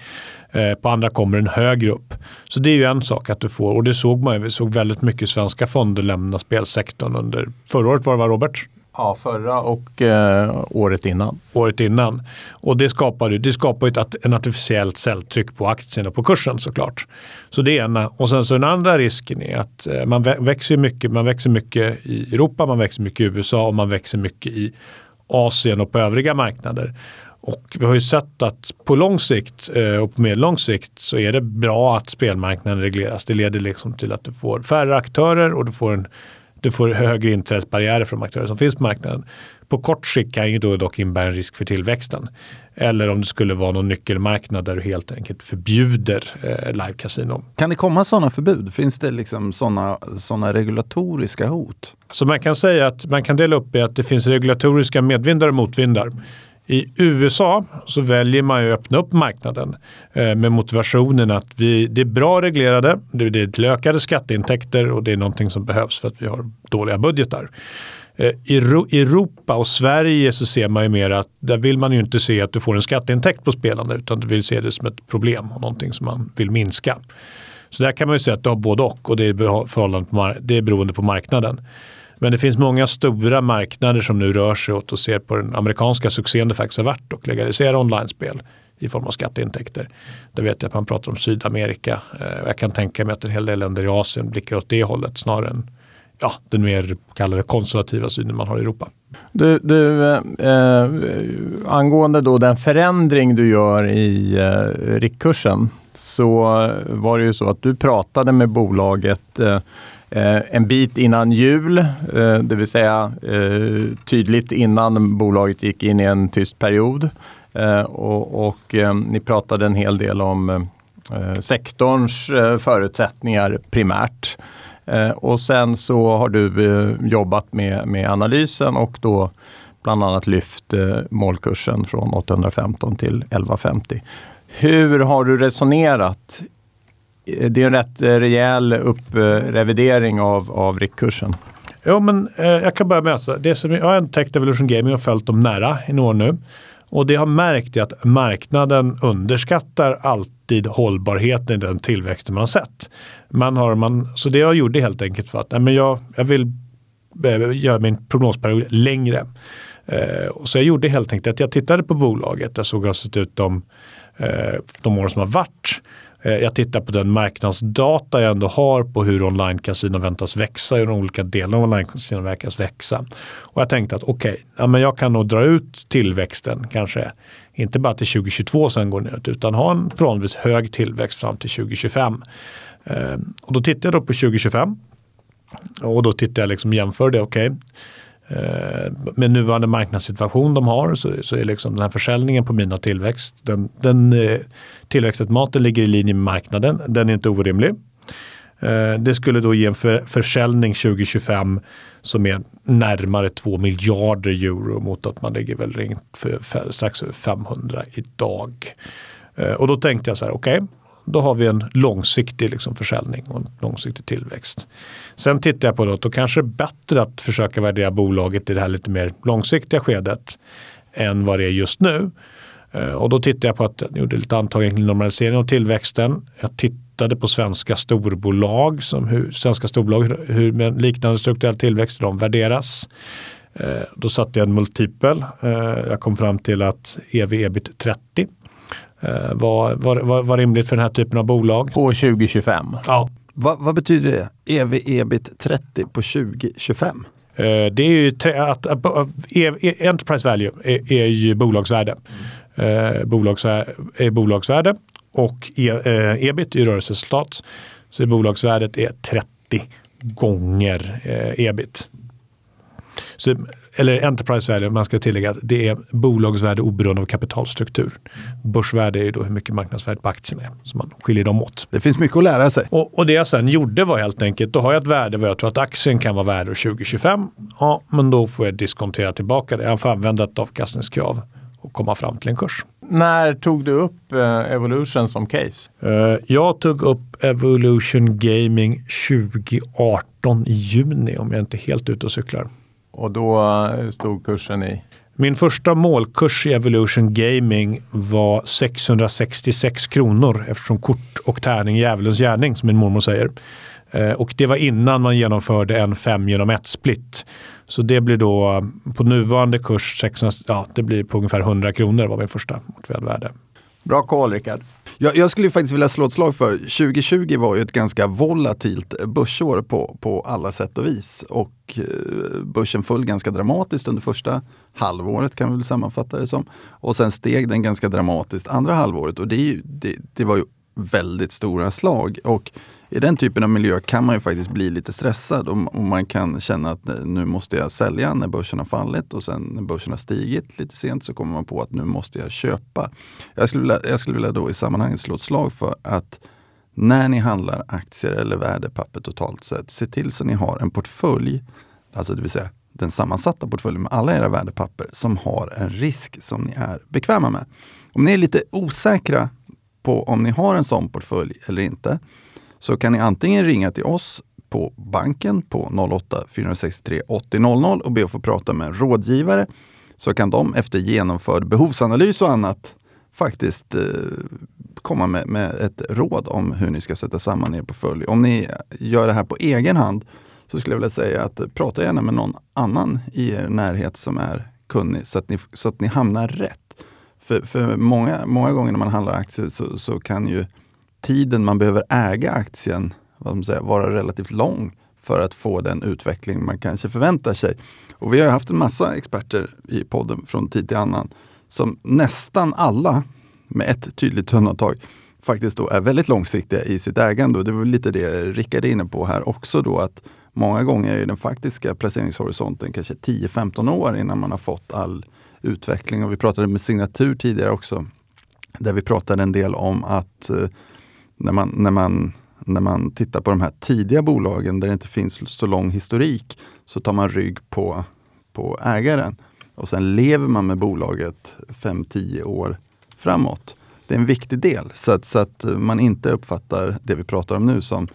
På andra kommer den högre upp. Så det är ju en sak att du får, och det såg man ju, vi såg väldigt mycket svenska fonder lämna spelsektorn under förra året var det var Robert? Ja, förra och eh, året innan. Året innan. Och det skapar, det skapar ett, en artificiellt säljtryck på aktien och på kursen såklart. Så det är ena. Och sen så den andra risken är att eh, man växer mycket, man växer mycket i Europa, man växer mycket i USA och man växer mycket i Asien och på övriga marknader. Och vi har ju sett att på lång sikt eh, och på medellång sikt så är det bra att spelmarknaden regleras. Det leder liksom till att du får färre aktörer och du får en du får högre inträdesbarriärer för de aktörer som finns på marknaden. På kort sikt kan ju då dock innebära en risk för tillväxten. Eller om det skulle vara någon nyckelmarknad där du helt enkelt förbjuder eh, live-casino. Kan det komma sådana förbud? Finns det liksom sådana såna regulatoriska hot? Så man kan säga att man kan dela upp i att det finns regulatoriska medvindar och motvindar. I USA så väljer man ju att öppna upp marknaden eh, med motivationen att vi, det är bra reglerade, det är till ökade skatteintäkter och det är någonting som behövs för att vi har dåliga budgetar. Eh, I Europa och Sverige så ser man ju mer att där vill man ju inte se att du får en skatteintäkt på spelande utan du vill se det som ett problem och någonting som man vill minska. Så där kan man ju säga att du har både och och det är, förhållande på, det är beroende på marknaden. Men det finns många stora marknader som nu rör sig åt och ser på den amerikanska succén det faktiskt har varit och legalisera online-spel i form av skatteintäkter. Det vet jag att man pratar om Sydamerika. Eh, jag kan tänka mig att en hel del länder i Asien blickar åt det hållet snarare än ja, den mer kallade konservativa synen man har i Europa. Du, du eh, angående då den förändring du gör i eh, riktkursen så var det ju så att du pratade med bolaget eh Eh, en bit innan jul, eh, det vill säga eh, tydligt innan bolaget gick in i en tyst period. och, och ni pratade en hel del om sektorns förutsättningar primärt. Och sen så har du jobbat med, med analysen och då bland annat lyft målkursen från 815 till 1150. Hur har du resonerat? Eh, det är en rätt eh, rejäl upprevidering av, av riktkursen. Jo, men eh, jag kan börja med att det som jag har täckt Evolution Gaming och följt dem nära i några år nu. Och det jag har märkt är att marknaden underskattar alltid hållbarheten i den tillväxten man har sett. Man har, man, så det jag gjorde helt enkelt var att nej, men jag, jag vill eh, göra min prognosperiod längre. Eh, och så jag gjorde helt enkelt att jag tittade på bolaget. Jag såg hur det sett ut de, eh, de år som har varit. Eh, jag tittar på den marknadsdata jag ändå har på hur onlinekasinon väntas växa, hur de olika delarna av online väntas växa. Och jag tänkte att okej, okay, ja, jag kan nog dra ut tillväxten kanske inte bara till 2022 sen går ut utan ha en förhållandevis hög tillväxt fram till 2025. Eh, och då tittar jag då på 2025 och då tittar jag liksom jämförde, okej, okay, Eh, med nuvarande marknadssituation de har så, så är liksom den här försäljningen på mina tillväxt, den, den eh, ligger i linje med marknaden. Den är inte orimlig. Eh, det skulle då ge en för, försäljning 2025 som är närmare 2 miljarder euro mot att man ligger väl för, för, strax över 500 idag. Eh, och då tänkte jag så här, okej, okay, då har vi en långsiktig liksom försäljning och en långsiktig tillväxt. Sen tittar jag på då, då kanske det är bättre att försöka värdera bolaget i det här lite mer långsiktiga skedet än vad det är just nu. Eh, och då tittade jag på att jag gjorde lite antaganden kring normalisering av tillväxten. Jag tittade på svenska storbolag, som hur, svenska storbolag, hur med liknande strukturell tillväxt de värderas. Eh, då satte jag en multipel. Eh, jag kom fram till att ev ebit 30 var, var, var, rimligt för den här typen av bolag. På 2025? Ja. Va, vad betyder det? ev ebit 30 på 2025? Eh, det är ju att, att, att e, Enterprise value är, är ju bolagsvärde. Mm. Eh, bolagsvärde, är bolagsvärde och e, eh, ebit är rörelseresultat. Så bolagsvärdet är 30 gånger ebit. Så, eller Enterprise value, man ska tillägga att det är bolagsvärde oberoende av kapitalstruktur. Börsvärde är ju då hur mycket marknadsvärdet på aktien är. Så man skiljer dem åt. Det finns mycket att lära sig. Och, och det jag sen gjorde var helt enkelt, då har jag ett värde vad jag tror att aktien kan vara värd år 2025. Ja, men då får jag diskontera tillbaka det. Jag får använda ett avkastningskrav och komma fram till en kurs. När tog du upp eh, Evolution som case? Eh, jag tog upp Evolution Gaming 2018 i juni om jag inte är helt ute och cyklar. Och då eh, stod kursen i? Min första målkurs i Evolution Gaming var 666 kronor eftersom kort och tärning är djävulens gärning som min mormor säger. Eh, och det var innan man genomförde en 5 genom 1 split. Så det blir då eh, på nuvarande kurs 600, ja, det blir på ungefär 100 kronor var min första motiverade värde. Bra call Rickard. Jag, jag, skulle faktiskt vilja slå ett slag för 2020 var ju ett ganska volatilt börsår på, på alla sätt och vis. Och eh, börsen föll ganska dramatiskt under första halvåret kan vi väl sammanfatta det som. Och sen steg den ganska dramatiskt andra halvåret och det, det, det var ju väldigt stora slag. Och i den typen av miljö kan man ju faktiskt bli lite stressad och, och, man kan känna att eh, nu måste jag sälja när börsen har fallit och sen när börsen har stigit lite sent så kommer man på att nu måste jag köpa. Jag skulle vilja, jag skulle vilja då i sammanhanget slå ett slag för att när ni handlar aktier eller värdepapper totalt sett, se till så ni har en portfölj, alltså det vill säga den sammansatta portföljen med alla era värdepapper som har en risk som ni är bekväma med. Om ni är lite osäkra på om ni har en sån portfölj eller inte, så kan ni antingen ringa till oss på banken på 08 463 80 00 och be att få prata med en rådgivare. Så kan de efter genomförd behovsanalys och annat faktiskt eh, komma med, med, ett råd om hur ni ska sätta samman er portfölj. Om ni gör det här på egen hand så skulle jag vilja säga att prata gärna med någon annan i er närhet som är kunnig så att ni, så att ni hamnar rätt. För, för många, många gånger när man handlar aktier så, så kan ju tiden man behöver äga aktien vad man säger, vara relativt lång för att få den utveckling man kanske förväntar sig. Och vi har haft en massa experter i podden från tid till annan som nästan alla, med ett tydligt undantag, faktiskt då är väldigt långsiktiga i sitt ägande. Och det var lite det Rickard är inne på här också då att många gånger är den faktiska placeringshorisonten kanske 10-15 år innan man har fått all utveckling. Och vi pratade med signatur tidigare också, där vi pratade en del om att eh, när, man, när, man, när man tittar på de här tidiga bolagen där det inte finns så lång historik, så tar man rygg på, på ägaren. Och sen lever man med bolaget 5-10 år framåt. Det är en viktig del, så att, så att man inte uppfattar det vi pratar om nu som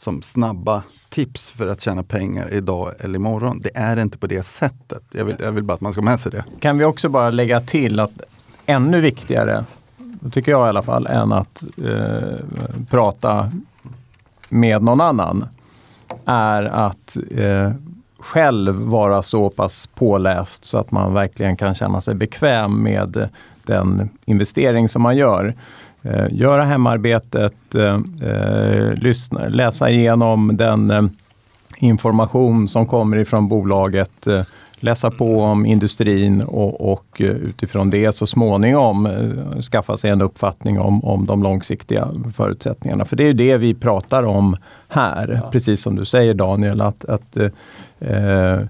som snabba tips för att tjäna pengar idag eller imorgon. Det är inte på det sättet. Jag vill, jag vill bara att man ska med sig det. Kan vi också bara lägga till att ännu viktigare, tycker jag i alla fall, än att eh, prata med någon annan, är att eh, själv vara så pass påläst så att man verkligen kan känna sig bekväm med den investering som man gör. Eh, göra hemarbetet, eh, eh lyssna, läsa igenom den eh, information som kommer ifrån bolaget, eh, läsa på om industrin och, och, utifrån det så småningom skaffa sig en uppfattning om, om de långsiktiga förutsättningarna. För det är det vi pratar om här, ja. precis som du säger Daniel, att, att eh,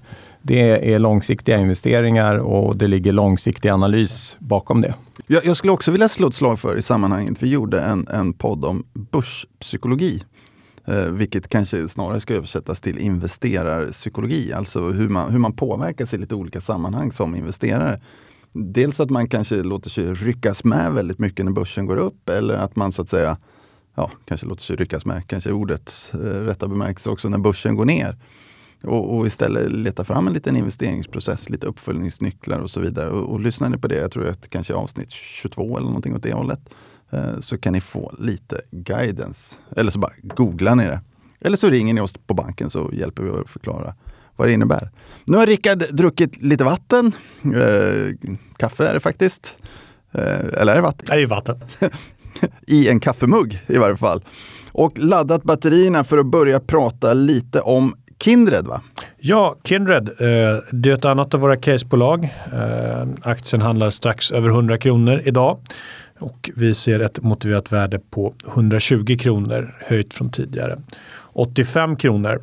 det är långsiktiga investeringar och det ligger långsiktig analys bakom det. Jag, jag, skulle också vilja slå ett slag för i sammanhanget, vi gjorde en, en podd om börspsykologi. Eh, vilket kanske snarare ska översättas till investerarpsykologi, alltså hur man, hur man påverkas i lite olika sammanhang som investerare. Dels att man kanske låter sig ryckas med väldigt mycket när börsen går upp eller att man så att säga, ja, kanske låter sig ryckas med, kanske ordets eh, rätta bemärkelse också, när börsen går ner. Och, och, istället leta fram en liten investeringsprocess, lite uppföljningsnycklar och så vidare. Och, och lyssnar ni på det, jag tror att det kanske är avsnitt 22 eller någonting åt det hållet, eh, så kan ni få lite guidance. Eller så bara googlar ni det. Eller så ringer ni oss på banken så hjälper vi att förklara vad det innebär. Nu har Rickard druckit lite vatten. Eh, kaffe är det faktiskt. Eh, eller är det vatten? Det är vatten. I en kaffemugg i varje fall. Och laddat batterierna för att börja prata lite om Kindred va? Ja, Kindred. Eh, det är ett annat av våra casebolag. Eh, aktien handlar strax över 100 kronor idag. Och vi ser ett motiverat värde på 120 kronor, höjt från tidigare 85 kronor.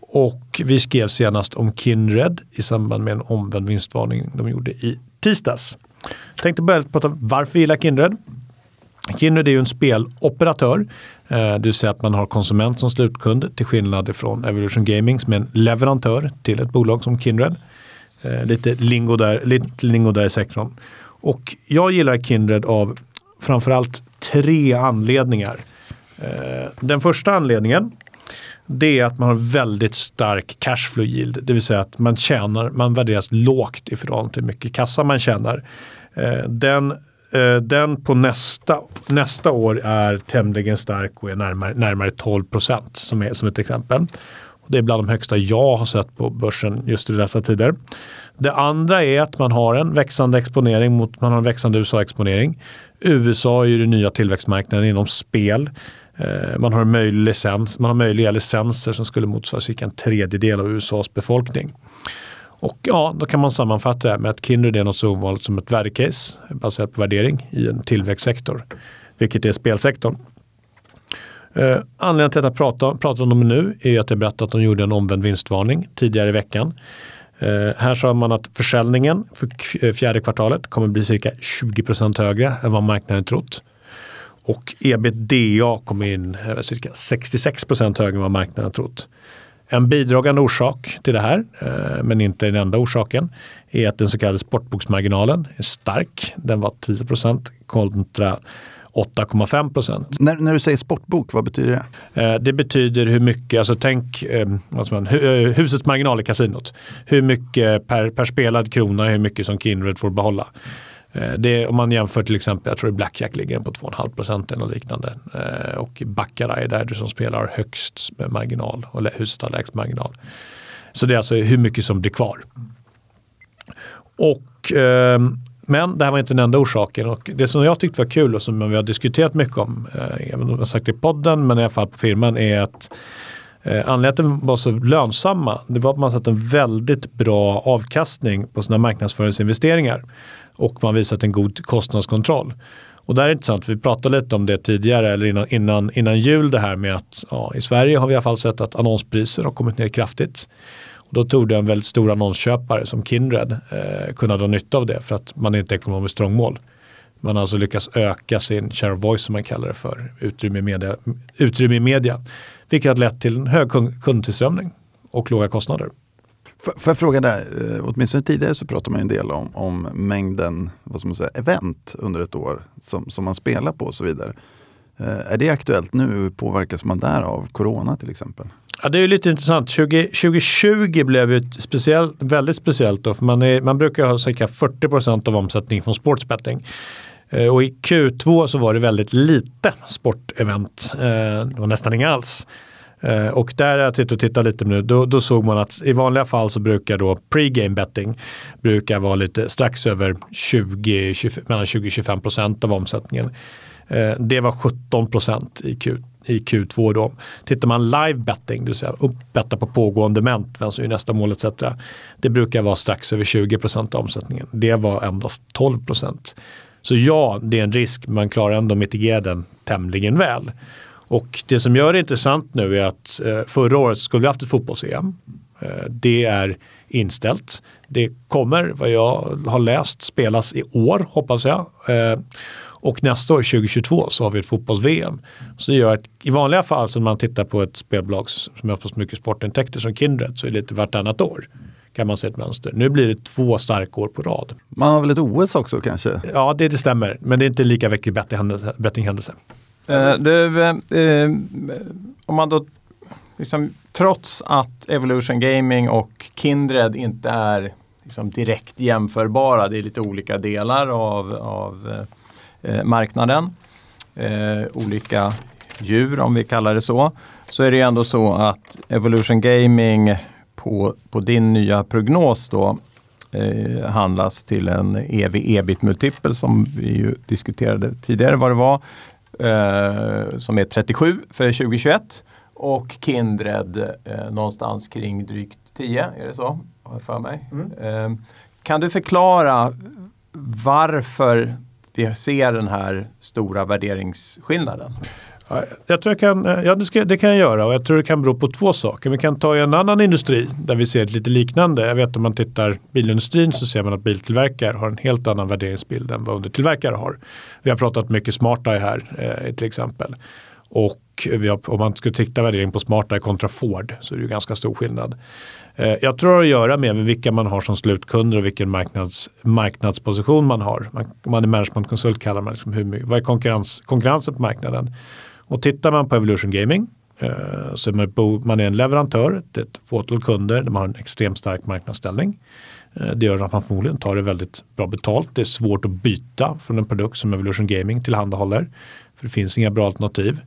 Och vi skrev senast om Kindred i samband med en omvänd vinstvarning de gjorde i tisdags. Jag tänkte börja prata om varför vi gillar Kindred. Kindred är ju en speloperatör eh, det vill säga att man har konsument som slutkund till skillnad från Evolution Gaming som är en leverantör till ett bolag som Kindred. Eh, lite lingo där, lite lingo där i sektorn. Och jag gillar Kindred av framförallt tre anledningar. Eh, den första anledningen det är att man har väldigt stark cashflow yield. Det vill säga att man tjänar, man värderas lågt i förhållande till hur mycket kassa man tjänar. Eh, den Eh, den på nästa, nästa år är tämligen stark och är närmare, närmare 12 procent som, som ett exempel. Och det är bland de högsta jag har sett på börsen just i dessa tider. Det andra är att man har en växande exponering mot, man har en växande USA-exponering. USA är ju den nya tillväxtmarknaden inom spel. Eh, man har, möjlig licens, man har möjliga licenser som skulle motsvara cirka en tredjedel av USAs befolkning. Och ja, då kan man sammanfatta det här med att Kindred är något så ovanligt som ett värdecase baserat på värdering i en tillväxtsektor, vilket är spelsektorn. Eh, anledningen till att jag pratar, pratar om dem nu är att jag berättade att de gjorde en omvänd vinstvarning tidigare i veckan. Eh, här sa man att försäljningen för eh, fjärde kvartalet kommer bli cirka 20% högre än vad marknaden trott. Och ebitda kommer in eh, cirka 66% högre än vad marknaden trott. En bidragande orsak till det här, men inte den enda orsaken, är att den så kallade sportboksmarginalen är stark. Den var 10 kontra 8,5 procent. När, när du säger sportbok, vad betyder det? Eh, det betyder hur mycket, alltså tänk eh, man, husets marginal i kasinot. Hur mycket per, per spelad krona, hur mycket som Kindred får behålla. Eh, det, om man jämför till exempel, jag tror Blackjack ligger på 2,5 procent eller liknande. Eh, och Baccarat är där du som spelar högst marginal och huset har lägst marginal. Så det är alltså hur mycket som blir kvar. Och, eh, men det här var inte den enda orsaken. Och det som jag tyckte var kul och som vi har diskuterat mycket om, eh, även om jag har sagt det i podden, men i alla fall på firman, är att Eh, anledningen till att de var så lönsamma det var att man satt en väldigt bra avkastning på sina marknadsföringsinvesteringar och man visat en god kostnadskontroll. Och det här är intressant, vi pratade lite om det tidigare eller innan, innan, innan jul det här med att ja, i Sverige har vi i alla fall sett att annonspriser har kommit ner kraftigt. Och då tog det en väldigt stor annonsköpare som Kindred eh, kunna dra nytta av det för att man är inte ekonomiskt trångmål. Man har alltså lyckats öka sin share of voice som man kallar det för, utrymme i media. Utrymme i media vilket har lett till en hög kundtillströmning och låga kostnader. Får jag fråga där, eh, åtminstone tidigare så pratade man en del om, om mängden vad ska man säga, event under ett år som, som man spelar på och så vidare. Eh, är det aktuellt nu? Påverkas man där av corona till exempel? Ja, det är lite intressant. 20, 2020 blev ju speciellt, väldigt speciellt. Då, för man, är, man brukar ha cirka 40 procent av omsättningen från sportsbetting. Eh, och i Q2 så var det väldigt lite sportevent. Eh, det var nästan inga alls. Och där jag tittat och tittat lite nu, då, då, såg man att i vanliga fall så brukar då pre-game betting brukar vara lite strax över 20, 20 mellan 20-25 procent av omsättningen. Eh, det var 17 procent i, Q, i Q2 då. Tittar man live betting, det vill säga uppbetta på pågående ment, vem som är nästa mål etc. Det brukar vara strax över 20 procent av omsättningen. Det var endast 12 procent. Så ja, det är en risk, men man klarar ändå att mitigera den tämligen väl. Och det som gör det intressant nu är att eh, förra året skulle vi haft ett fotbolls-EM. Eh, det är inställt. Det kommer, vad jag har läst, spelas i år, hoppas jag. Eh, och nästa år, 2022, så har vi ett fotbolls-VM. Så det gör att i vanliga fall, så när man tittar på ett spelbolag som har så mycket sportintäkter som Kindred, så är det lite vartannat år kan man se ett mönster. Nu blir det två starka år på rad. Man har väl ett OS också kanske? Ja, det, det stämmer. Men det är inte lika mycket bettinghändelse. Uh, du, uh, om man då, liksom, trots att Evolution Gaming och Kindred inte är liksom, direkt jämförbara, det är lite olika delar av, av uh, marknaden, olika djur om vi kallar det så, så är det ändå så att Evolution Gaming på, på din nya prognos då eh, handlas till en ev ebit-multipel som vi ju diskuterade tidigare vad det var. Eh, som är 37 för 2021 och Kindred eh, någonstans kring drygt 10, är det så? för mig. Mm. Eh, kan du förklara varför vi ser den här stora värderingsskillnaden? Jag tror jag kan, ja, det, ska, det, kan jag göra och jag tror det kan bero på två saker. Vi kan ta en annan industri där vi ser ett lite liknande. Jag vet om man tittar bilindustrin så ser man att biltillverkare har en helt annan värderingsbild än vad undertillverkare har. Vi har pratat mycket SmartEye här eh, till exempel. Och har, om man skulle titta värdering på SmartEye kontra Ford så är det ju ganska stor skillnad. Eh, jag tror det har att göra med vilka man har som slutkunder och vilken marknads, marknadsposition man har. Man, man är managementkonsult kallar man liksom hur, vad är konkurrens, konkurrensen på marknaden. Och tittar man på Evolution Gaming eh, så är man, man är en leverantör till ett fåtal kunder där man har en extremt stark marknadsställning. Eh, det gör att man förmodligen tar det väldigt bra betalt. Det är svårt att byta från en produkt som Evolution Gaming tillhandahåller. För det finns inga bra alternativ.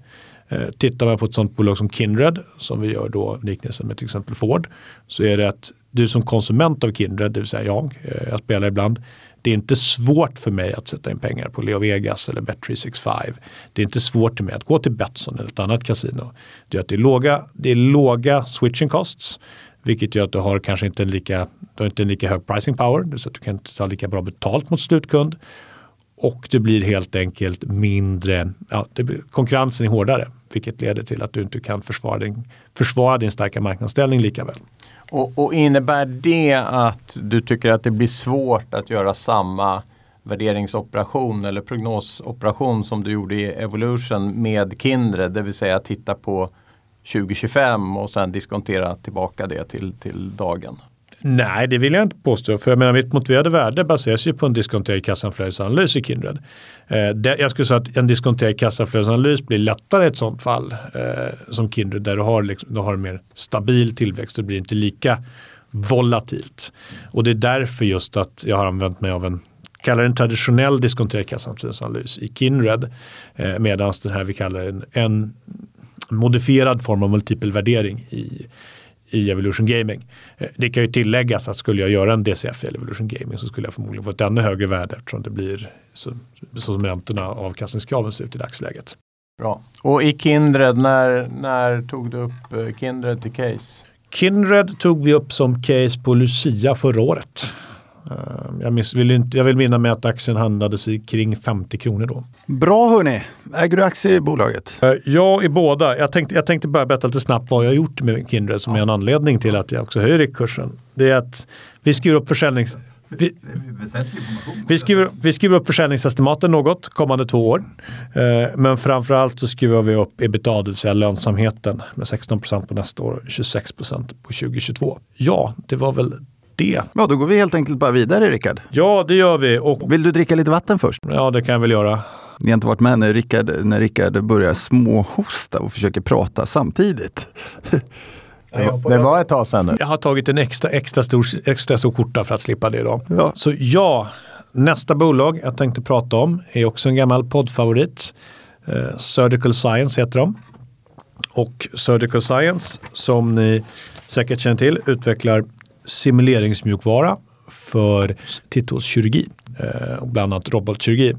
Eh, tittar man på ett sådant bolag som Kindred, som vi gör då liknelsen med till exempel Ford, så är det att du som konsument av Kindred, det vill säga jag, eh, jag spelar ibland, det är inte svårt för mig att sätta in pengar på Leo Vegas eller Bet365. Det är inte svårt för mig att gå till Betsson eller ett annat kasino. Det är att det är låga, det är låga switching costs, vilket gör att du har kanske inte en lika, du har inte en lika hög pricing power, så att du kan inte ta lika bra betalt mot slutkund. Och det blir helt enkelt mindre, ja, det, konkurrensen är hårdare, vilket leder till att du inte kan försvara din, försvara din starka marknadsställning lika väl. Och, och, innebär det att du tycker att det blir svårt att göra samma värderingsoperation eller prognosoperation som du gjorde i Evolution med Kindred, det vill säga titta på 2025 och sen diskontera tillbaka det till, till dagen? Nej, det vill jag inte påstå. För jag menar, mitt motiverade värde baseras ju på en diskonterad kassaflödesanalys i Kindred. Eh, det, jag skulle säga att en diskonterad kassaflödesanalys blir lättare i ett sånt fall eh, som Kindred där du har, liksom, du har en mer stabil tillväxt och det blir inte lika volatilt. Och det är därför just att jag har använt mig av en kallar en traditionell diskonterad kassaflödesanalys i Kindred. Eh, Medan den här vi kallar en, en modifierad form av multipel värdering i, i Evolution Gaming. Eh, det kan ju tilläggas att skulle jag göra en DCF i Evolution Gaming så skulle jag förmodligen få ett ännu högre värde eftersom det blir så, så som räntorna och avkastningskraven ser ut i dagsläget. Bra. Och i Kindred, när, när tog du upp eh, Kindred till case? Kindred tog vi upp som case på Lucia förra året. Eh, jag, miss, vill inte, jag vill minna mig att aktien handlades i kring 50 kronor då. Bra hörni! Äger du aktier i bolaget? Eh, Jag i båda. Jag tänkte, jag tänkte bara berätta lite snabbt vad jag har gjort med Kindred som är en anledning till att jag också höjer kursen. Det är att vi skriver upp försäljnings... Vi, vi, skriver, vi skriver upp försäljningsestimaten något kommande två år. Eh, men framförallt så skriver vi upp ebitda, det vill säga lönsamheten med 16% på nästa år och 26% på 2022. Ja, det var väl det. Ja, då går vi helt enkelt bara vidare Rickard. Ja, det gör vi. Och, Vill du dricka lite vatten först? ja, det kan jag väl göra. Ni har inte varit med när Rickard, när Rickard börjar småhosta och försöker prata samtidigt. Det, var ett tag sedan nu. Jag har tagit en extra, extra, stor, extra stor skjorta för att slippa det idag. Ja. Så ja, nästa bolag jag tänkte prata om är också en gammal poddfavorit. Eh, Surgical Science heter de. Och Surgical Science, som ni säkert känner till, utvecklar simuleringsmjukvara för titthålskirurgi eh, bland annat robotkirurgi.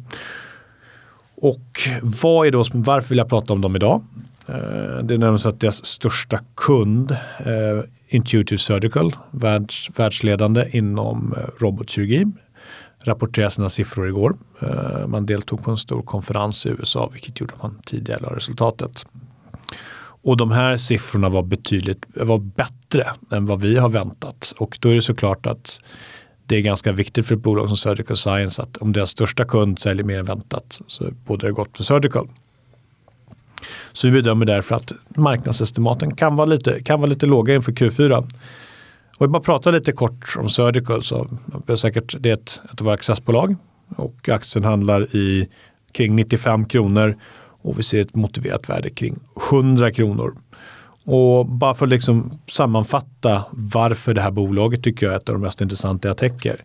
Och vad är då, varför vill jag prata om dem idag? Eh, Det är nämligen så att deras största kund, eh, Intuitive Surgical, världs, världsledande inom eh, robotkirurgi, rapporterade sina siffror igår. Eh, Man deltog på en stor konferens i USA, vilket gjorde att man tidigare la resultatet. Och de här siffrorna var betydligt var bättre än vad vi har väntat. Och då är det såklart att det är ganska viktigt för ett bolag som Surgical Science att om deras största kund säljer mer än väntat så borde det gott för Surgical. Så vi bedömer därför att marknadsestimaten kan vara lite, kan vara lite låga inför Q4. Och vi bara pratar lite kort om Surgical så det är säkert det är ett, ett av våra accessbolag och aktien handlar i kring 95 kronor och vi ser ett motiverat värde kring 100 kronor. Och bara för att liksom sammanfatta varför det här bolaget tycker jag är ett av de mest intressanta jag täcker.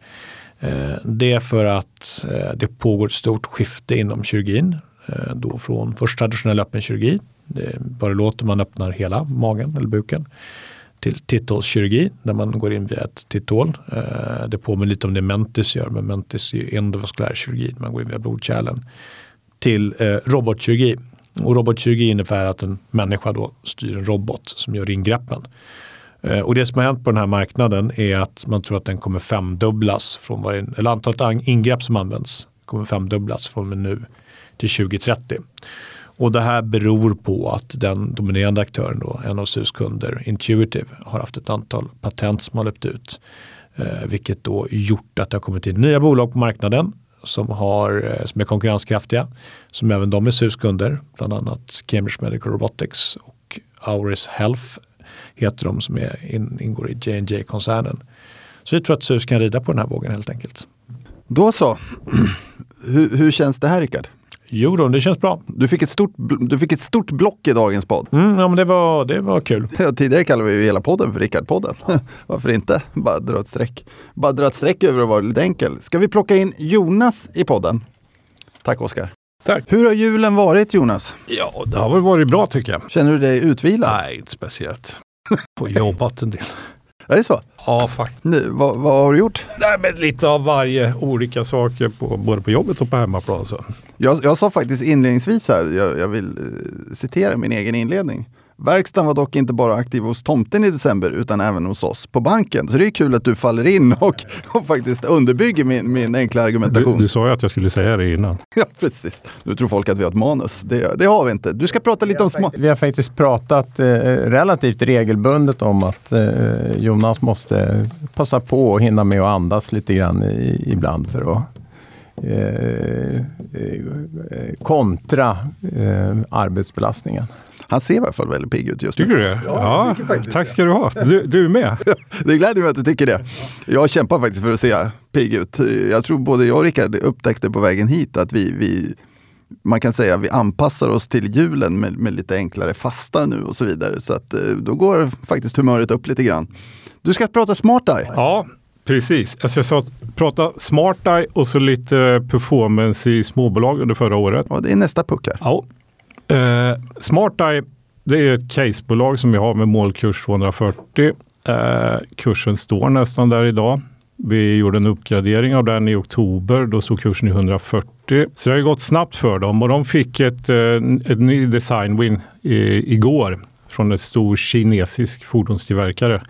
Eh, det är för att eh, det pågår ett stort skifte inom kirurgin. Eh, då från först traditionell öppen kirurgi, det bara låter man öppnar hela magen eller buken, till titthålskirurgi där man går in via ett titthål. Det påminner lite om det Mentis gör, men Mentis är ju endovaskulär kirurgi, man går in via blodkärlen. Till eh, robotkirurgi. Och robotkirurgi innebär att en människa då styr en robot som gör ingreppen. Eh, Och det som har hänt på den här marknaden är att man tror att den kommer femdubblas från vad en, eller antalet ingrepp som används kommer femdubblas från och med nu till 2030. Och det här beror på att den dominerande aktören då, en av SUS kunder, Intuitive, har haft ett antal patent som har löpt ut. Eh, vilket då gjort att det har kommit in nya bolag på marknaden som, har, eh, som är konkurrenskraftiga, som även de är SUS-kunder, bland annat Cambridge Medical Robotics och Auris Health heter de som är, in, ingår i JNJ-koncernen. Så vi tror att SUS kan rida på den här vågen helt enkelt. Då så. hur, hur känns det här Rickard? Jo då, det känns bra. Du fick ett stort, du fick ett stort block i dagens podd. Mm, ja, men det, var, det var kul. Tidigare kallade vi ju hela podden för Rickard-podden. Varför inte? Bara dra ett streck. Bara dra ett streck över att vara lite enkel. Ska vi plocka in Jonas i podden? Tack Oskar. Tack. Hur har julen varit Jonas? Ja, det har väl varit bra tycker jag. Känner du dig utvilad? Nej, inte speciellt. Och jobbat en del. Är det så? Ja, faktiskt. Nu, vad, vad har du gjort? Nej, men lite av varje olika saker på, både på jobbet och på hemmaplan. Så. Jag, jag sa faktiskt inledningsvis här, jag, jag vill eh, citera min egen inledning. Verkstaden var dock inte bara aktiv hos tomten i december utan även hos oss på banken. Så det är kul att du faller in och, och faktiskt underbygger min, min enkla Du, argumentation. du sa ju att jag skulle säga det innan. Ja, precis. Nu tror folk att vi har ett manus. Det, det har vi inte. Du ska prata lite om små... Vi har faktiskt pratat eh, relativt regelbundet om att eh, Jonas måste passa på och hinna med att andas lite grann i, ibland för att eh, eh, kontra eh, arbetsbelastningen. Han ser i alla fall väldigt pigg ut just nu. Tycker du det? tycker faktiskt tack det. ska du ha. Du, du är med. Det gläder mig att du tycker det. Jag kämpar faktiskt för att se pigg ut. Jag tror både jag och Rickard upptäckte på vägen hit att vi, vi man kan säga att vi anpassar oss till julen med, med lite enklare fasta nu och så vidare. Så att eh, då går faktiskt humöret upp lite grann. Du ska prata Smart Eye. Ja, Precis. Alltså jag sa prata Smart Eye och så lite performance i småbolag under förra året. Ja, det är nästa puck här. Ja. Eh, SmartEye, det är ett casebolag som vi har med målkurs 240. Eh, kursen står nästan där idag. Vi gjorde en uppgradering av den i oktober. Då stod kursen i 140. Så det har gått snabbt för dem och de fick ett, eh, ett ny design win i, igår från en stor kinesisk fordonstillverkare.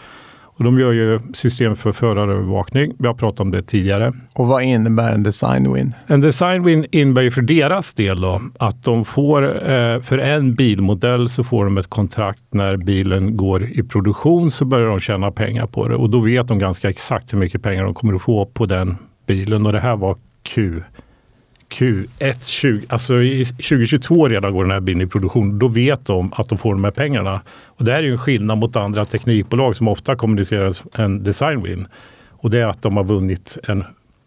Och de gör ju system för förarövervakning. Vi har pratat om det tidigare. Och vad innebär en design win? En design win innebär ju för deras del då att de får eh, för en bilmodell så får de ett kontrakt när bilen går i produktion så börjar de tjäna pengar på det och då vet de ganska exakt hur mycket pengar de kommer att få på den bilen och det här var Q Q1 20, alltså i 2022 redan går den här bilen i produktion. Då vet de att de får de här pengarna. Och det här är ju en skillnad mot andra teknikbolag som ofta kommunicerar en design win. Och det är att de har vunnit en,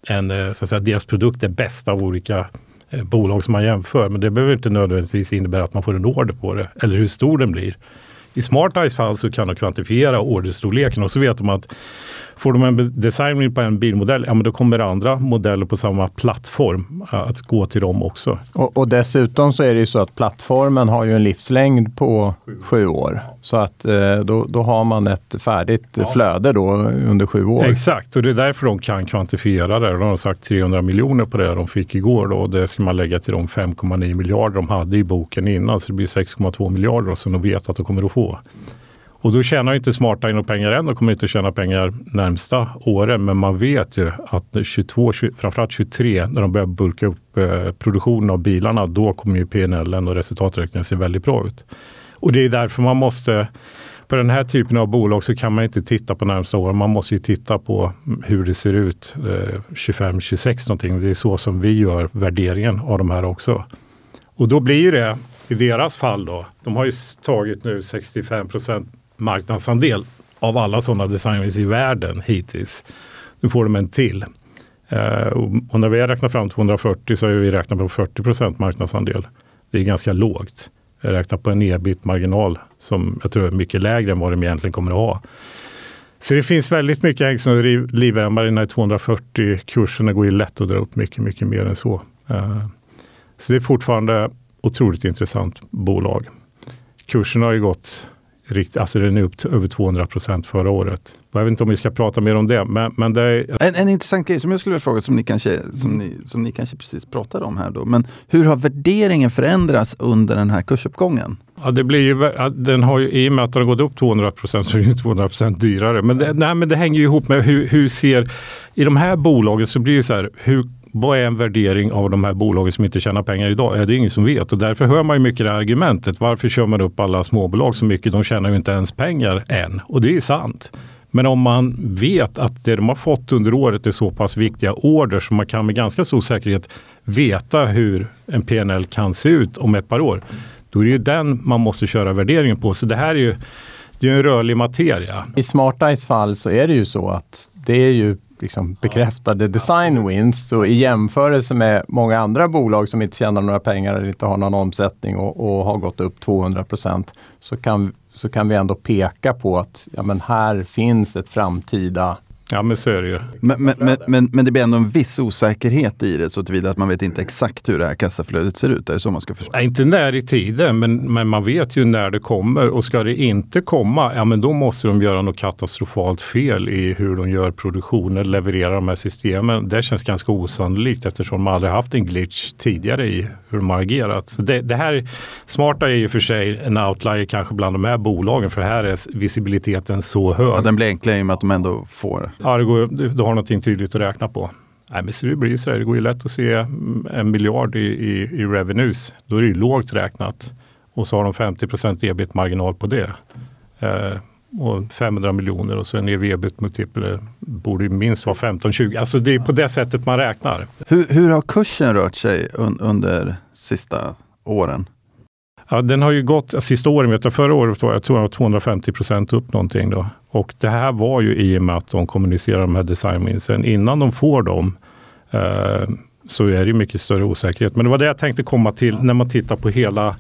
en eh, så att säga, deras produkt är bäst av olika eh, bolag som man jämför. Men det behöver inte nödvändigtvis innebära att man får en order på det eller hur stor den blir. I SmartEyes fall så kan de kvantifiera orderstorleken och så vet de att Får de en design på en bilmodell, ja men då kommer andra modeller på samma plattform att gå till dem också. Och, och dessutom så är det ju så att plattformen har ju en livslängd på sju, sju år. Så att eh, då, då har man ett färdigt ja. flöde då under sju år. Exakt, och det är därför de kan kvantifiera det. De har sagt 300 miljoner på det de fick igår då. Och det ska man lägga till de 5,9 miljarder de hade i boken innan. Så det blir 6,2 miljarder som de vet att de kommer att få. Och då tjänar inte Smarta några pengar än. De kommer inte tjäna pengar närmsta åren. Men man vet ju att 22, framförallt 23, när de börjar bulka upp eh, produktionen av bilarna, då kommer ju PNL och resultaträkningen se väldigt bra ut. Och det är därför man måste på den här typen av bolag så kan man inte titta på närmsta åren. Man måste ju titta på hur det ser ut eh, 25-26 någonting. Det är så som vi gör värderingen av de här också. Och då blir det i deras fall då, de har ju tagit nu 65 procent marknadsandel av alla sådana designers i världen hittills. Nu får de en till. Eh, och när vi har räknat fram 240 så har vi räknat på 40 procent marknadsandel. Det är ganska lågt. Jag räknar på en ebit-marginal som jag tror är mycket lägre än vad de egentligen kommer att ha. Så det finns väldigt mycket hängslen och livremmar i den här 240. Kurserna går ju lätt att dra upp mycket, mycket mer än så. Eh, så det är fortfarande otroligt intressant bolag. Kurserna har ju gått alltså den är upp över 200 procent förra året. Jag vet inte om vi ska prata mer om det. Men, men det är... en, en intressant grej som jag skulle vilja fråga, som ni, kanske, som, ni, som ni kanske precis pratade om här då. Men hur har värderingen förändrats under den här kursuppgången? Ja, det blir ju, den har ju, I och med att den har gått upp 200 procent så är den 200 procent dyrare. Men det, nej, men det hänger ju ihop med hur, hur ser... I de här bolagen så blir det så här, hur vad är en värdering av de här bolagen som inte tjänar pengar idag? Det är ingen som vet och därför hör man ju mycket det här argumentet. Varför kör man upp alla småbolag så mycket? De tjänar ju inte ens pengar än och det är sant. Men om man vet att det de har fått under året är så pass viktiga order så man kan med ganska stor säkerhet veta hur en PNL kan se ut om ett par år. Då är det ju den man måste köra värderingen på. Så det här är ju det är en rörlig materia. I SmartEyes fall så är det ju så att det är ju liksom bekräftade design wins. Så i jämförelse med många andra bolag som inte tjänar några pengar eller inte har någon omsättning och, och har gått upp 200 så kan, så kan vi ändå peka på att ja, men här finns ett framtida Ja men så är det ju. Men, men, men, men, det blir ändå en viss osäkerhet i det så tillvida att man vet inte exakt hur det här kassaflödet ser ut. Är det så man ska förstå? Nej, inte när i tiden, men, men man vet ju när det kommer. Och ska det inte komma, ja men då måste de göra något katastrofalt fel i hur de gör produktionen, levererar de här systemen. Det känns ganska osannolikt eftersom de aldrig haft en glitch tidigare i hur de har agerat. Så det, det här, smarta är ju för sig en outlier kanske bland de här bolagen, för här är visibiliteten så hög. Ja, den blir enklare i och med att de ändå får Ja, det går, du har någonting tydligt att räkna på. Nej, men så det blir så här, det går ju lätt att se en miljard i, i, i revenues. Då är det ju lågt räknat. Och så har de 50% ebit-marginal på det. Eh, och 500 miljoner och så en ev-ebit-multipel borde ju minst vara 15-20. Alltså det är på det sättet man räknar. Hur, hur har kursen rört sig un, under sista åren? Ja, den har ju gått, sista åren, vet jag, förra året var jag tror jag 250 procent upp någonting då. Och det här var ju i och med att de kommunicerar de här designwinsen. Innan de får dem eh, så är det mycket större osäkerhet. Men det var det jag tänkte komma till när man tittar på hela,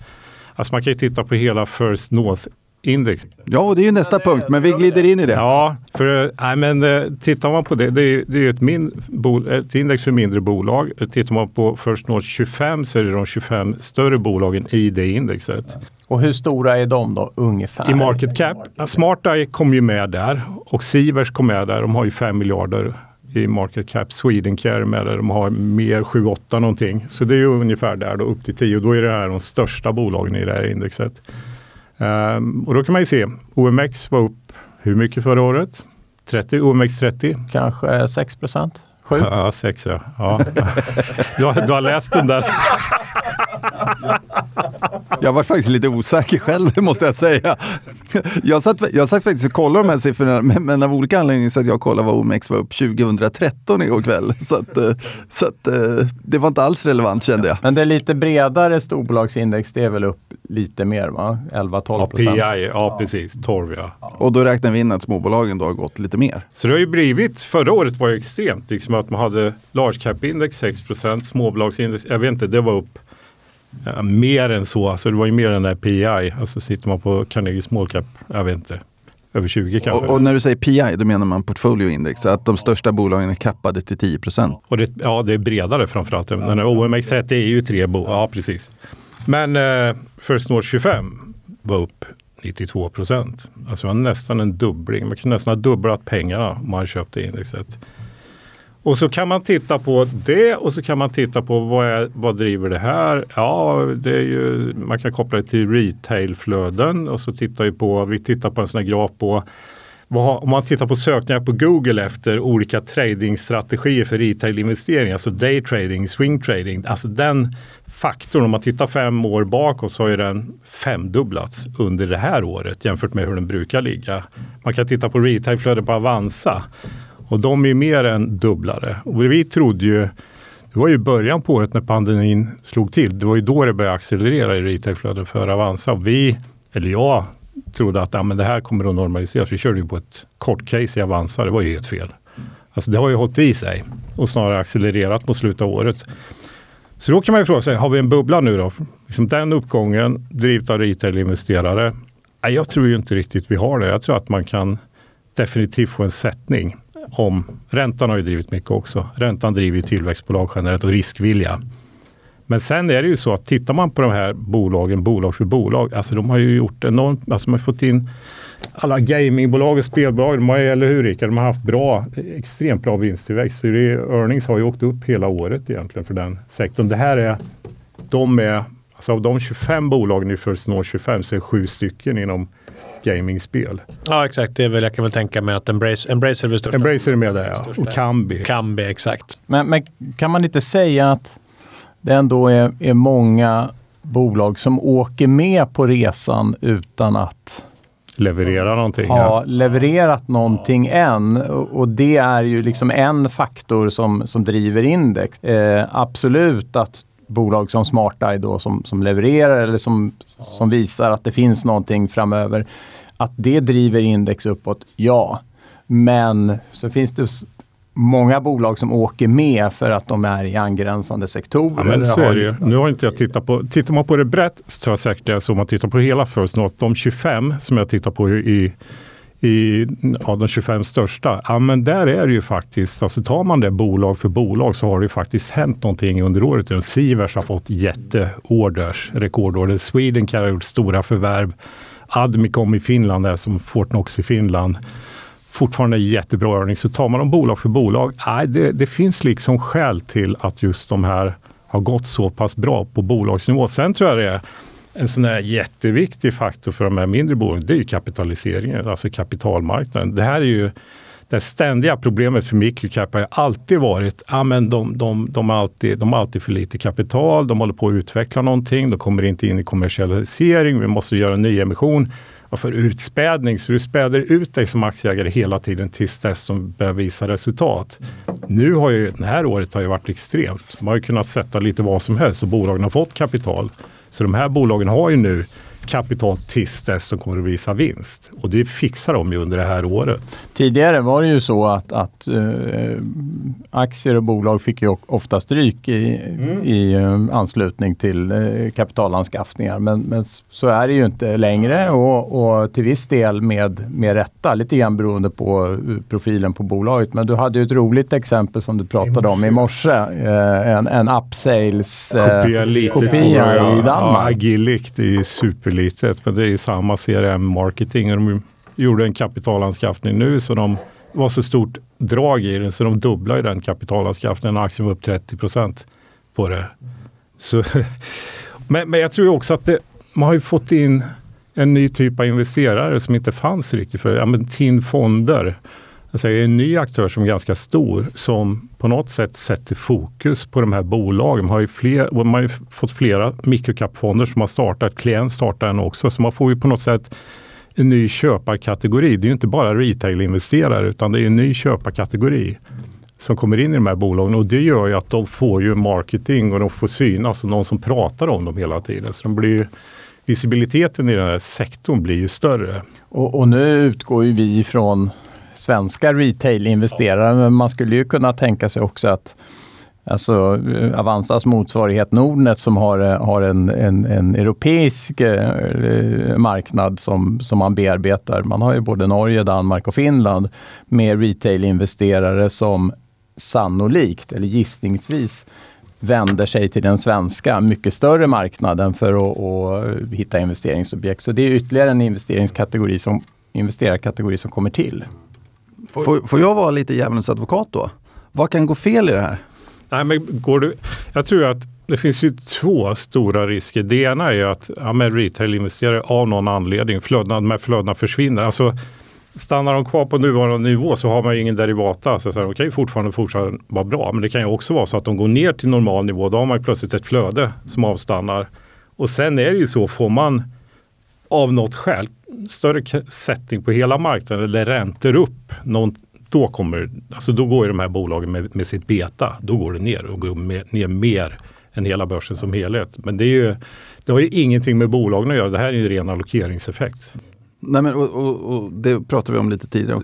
alltså man kan ju titta på hela First North index. Ja, och det är ju nästa punkt, men vi glider in i det. Ja, för nej, men, eh, tittar man på det, det är, det är ju ett, min, bo, ett index för mindre bolag. Tittar man på First North 25 så är det de 25 större bolagen i det indexet. Och hur stora är de då ungefär? I market cap, SmartEye kom ju med där och Sivers kom med där. De har ju 5 miljarder i market cap. Swedencare med där, de har mer 7-8 någonting. Så det är ju ungefär där då upp till 10 och då är det här de största bolagen i det här indexet. Um, och då kan man ju se, OMX var upp hur mycket förra året? 30, OMX 30? Kanske 6 procent? 7? Ja, 6 ja. ja. du, har, du har läst den där. Jag var faktiskt lite osäker själv, måste jag säga. Jag satt, jag satt faktiskt och kollade de här siffrorna, men, men av olika anledningar så att jag kollade vad OMX var upp 2013 igår kväll. Så, att, eh, så att, eh, det var inte alls relevant kände jag. Men det lite bredare storbolagsindex, det är väl upp lite mer va? 11-12 procent? Ja, PI, ja precis, 12 ja. Och då räknar vi in att småbolagen då har gått lite mer. Så det har ju blivit, förra året var ju extremt, liksom att man hade large cap index 6% småbolagsindex, jag vet inte, det var upp Ja, mer än så, alltså det var ju mer än där PI. Alltså sitter man på Carnegie Small Cap, jag vet inte, över 20 kanske. Och, och när du säger PI, då menar man portfolioindex, att de största bolagen är kappade till 10 procent. Och det, ja, det är bredare framförallt. Den här OMX30 är ju tre bolag, ja precis. Men eh, First North 25 var upp 92 procent. Alltså det var nästan en dubbling. Man kunde nästan ha dubblat pengarna om man köpte indexet. Och så kan man titta på det och så kan man titta på vad, är, vad driver det här? Ja, det är ju, man kan koppla det till retailflöden och så tittar vi på, vi tittar på en sån här graf på vad, om man tittar på sökningar på Google efter olika tradingstrategier för retail-investeringar, alltså day trading, swing trading, alltså den faktorn, om man tittar fem år bakåt så har ju den femdubblats under det här året jämfört med hur den brukar ligga. Man kan titta på retailflödet på Avanza och de är mer än dubblare. Och vi trodde ju, det var ju början på året när pandemin slog till. Det var ju då det började accelerera i retailflödet för Avanza. Vi, eller jag, trodde att ja, men det här kommer att normaliseras. Vi körde ju på ett kort case i Avanza. Det var ju helt fel. Alltså det har ju hållit i sig och snarare accelererat mot slutet av året. Så då kan man ju fråga sig, har vi en bubbla nu då? Liksom den uppgången, drivet av retail-investerare? Nej, jag tror ju inte riktigt vi har det. Jag tror att man kan definitivt få en sättning om, räntan har ju drivit mycket också. Räntan driver tillväxtbolag generellt och riskvilja. Men sen är det ju så att tittar man på de här bolagen, bolag för bolag, alltså de har ju gjort enormt, alltså de har fått in alla gamingbolag och spelbolag, de har, eller hur Rickard, de har haft bra, extremt bra vinsttillväxt. Så det, earnings har ju åkt upp hela året egentligen för den sektorn. Det här är, de är, alltså av de 25 bolagen i First North 25 så är sju stycken inom gamingspel. Ja, exakt. Det är väl, jag kan väl tänka mig att Embrace, Embracer är väl största. Embracer är med där ja. Och Kambi. Kambi, exakt. Men, men kan man inte säga att det ändå är, är många bolag som åker med på resan utan att leverera någonting. Ha ja. levererat någonting än. Och, det är ju liksom en faktor som, som driver index. Eh, absolut att bolag som SmartEye då som, som levererar eller som, som visar att det finns någonting framöver. Att det driver index uppåt, ja. Men så finns det många bolag som åker med för att de är i angränsande sektorer. Ja, men så är det ju. Nu har inte jag tittat på, tittar man på det brett så tror jag säkert det är så om man tittar på hela First North, de 25 som jag tittar på i i ja, de 25 största. Ja, men där är det ju faktiskt, alltså tar man det bolag för bolag så har det ju faktiskt hänt någonting under året. Sivers har fått jätteorders, rekordorder. Swedencare har gjort stora förvärv. Admicom i Finland är som Fortnox i Finland. Fortfarande jättebra övning. Så tar man dem bolag för bolag, nej, det, det finns liksom skäl till att just de här har gått så pass bra på bolagsnivå. Sen tror jag det är en sån här jätteviktig faktor för de här mindre bolagen, det är ju kapitaliseringen, alltså kapitalmarknaden. Det här är ju det ständiga problemet för microcap har alltid varit, ja men de, de, de, har alltid, de har alltid för lite kapital, de håller på att utveckla någonting, de kommer inte in i kommersialisering, vi måste göra en ny emission. Och för utspädning, så du späder ut dig som aktieägare hela tiden tills dess som börjar visa resultat. Nu har ju, det här året har ju varit extremt. Man har ju kunnat sätta lite vad som helst och bolagen har fått kapital. Så de här bolagen har ju nu kapital tills dess de kommer att visa vinst. Och det fixar de ju under det här året. Tidigare var det ju så att, att eh, aktier och bolag fick ju ofta stryk i, mm. i eh, anslutning till eh, kapitalanskaffningar. Men, men, så är det ju inte längre och, och, till viss del med, med rätta, lite grann beroende på eh, profilen på bolaget. Men du hade ju ett roligt exempel som du pratade om i morse. Eh, en, en upsales eh, kopia, kopia i Danmark. Ja, Agilic, det är ju superlitet men det är ju samma CRM-marketing. De gjorde en kapitalanskaffning nu så de var så stort drag i den så de dubblade den kapitalanskaffningen. Aktien var upp 30 procent på det. Så, men, men jag tror också att det, man har ju fått in en ny typ av investerare som inte fanns riktigt för. Ja, men Alltså Fonder är en ny aktör som är ganska stor som på något sätt sätter fokus på de här bolagen. Man har ju, fler, man har ju fått flera mikrokapfonder som har startat. Klient startar en också. Så man får ju på något sätt en ny köparkategori. Det är ju inte bara retail-investerare utan det är en ny köparkategori som kommer in i de här bolagen och det gör ju att de får ju marketing och de får synas och någon som pratar om dem hela tiden. Så de blir visibiliteten i den här sektorn blir ju större. Och, och nu utgår ju vi ifrån svenska retail-investerare, men man skulle ju kunna tänka sig också att Alltså Avanzas motsvarighet Nordnet som har, har en, en, en europeisk eh, marknad som, som man bearbetar. Man har ju både Norge, Danmark och Finland med retail-investerare som sannolikt, eller gissningsvis, vänder sig till den svenska, mycket större marknaden för att, att hitta investeringsobjekt. Så det är ytterligare en investeringskategori som, investerarkategori som kommer till. Får, får jag vara lite djävulens advokat då? Vad kan gå fel i det här? Nej, men går du, jag tror att det finns ju två stora risker. Det ena är att ja, retail-investerare av någon anledning, flödena, de här flödena försvinner. Alltså, stannar de kvar på nuvarande nivå så har man ju ingen derivata. Så, de kan ju fortfarande fortsätta vara bra. Men det kan ju också vara så att de går ner till normal nivå. Då har man plötsligt ett flöde som avstannar. Och sen är det ju så, får man av något skäl större sättning på hela marknaden eller räntor upp, någon, då, kommer, alltså då går ju de här bolagen med, med sitt beta, då går det ner och går ner mer än hela börsen som helhet. Men det, är ju, det har ju ingenting med bolagen att göra, det här är ju en ren allokeringseffekt. Nej, men, och, och, och, det pratade vi om lite tidigare.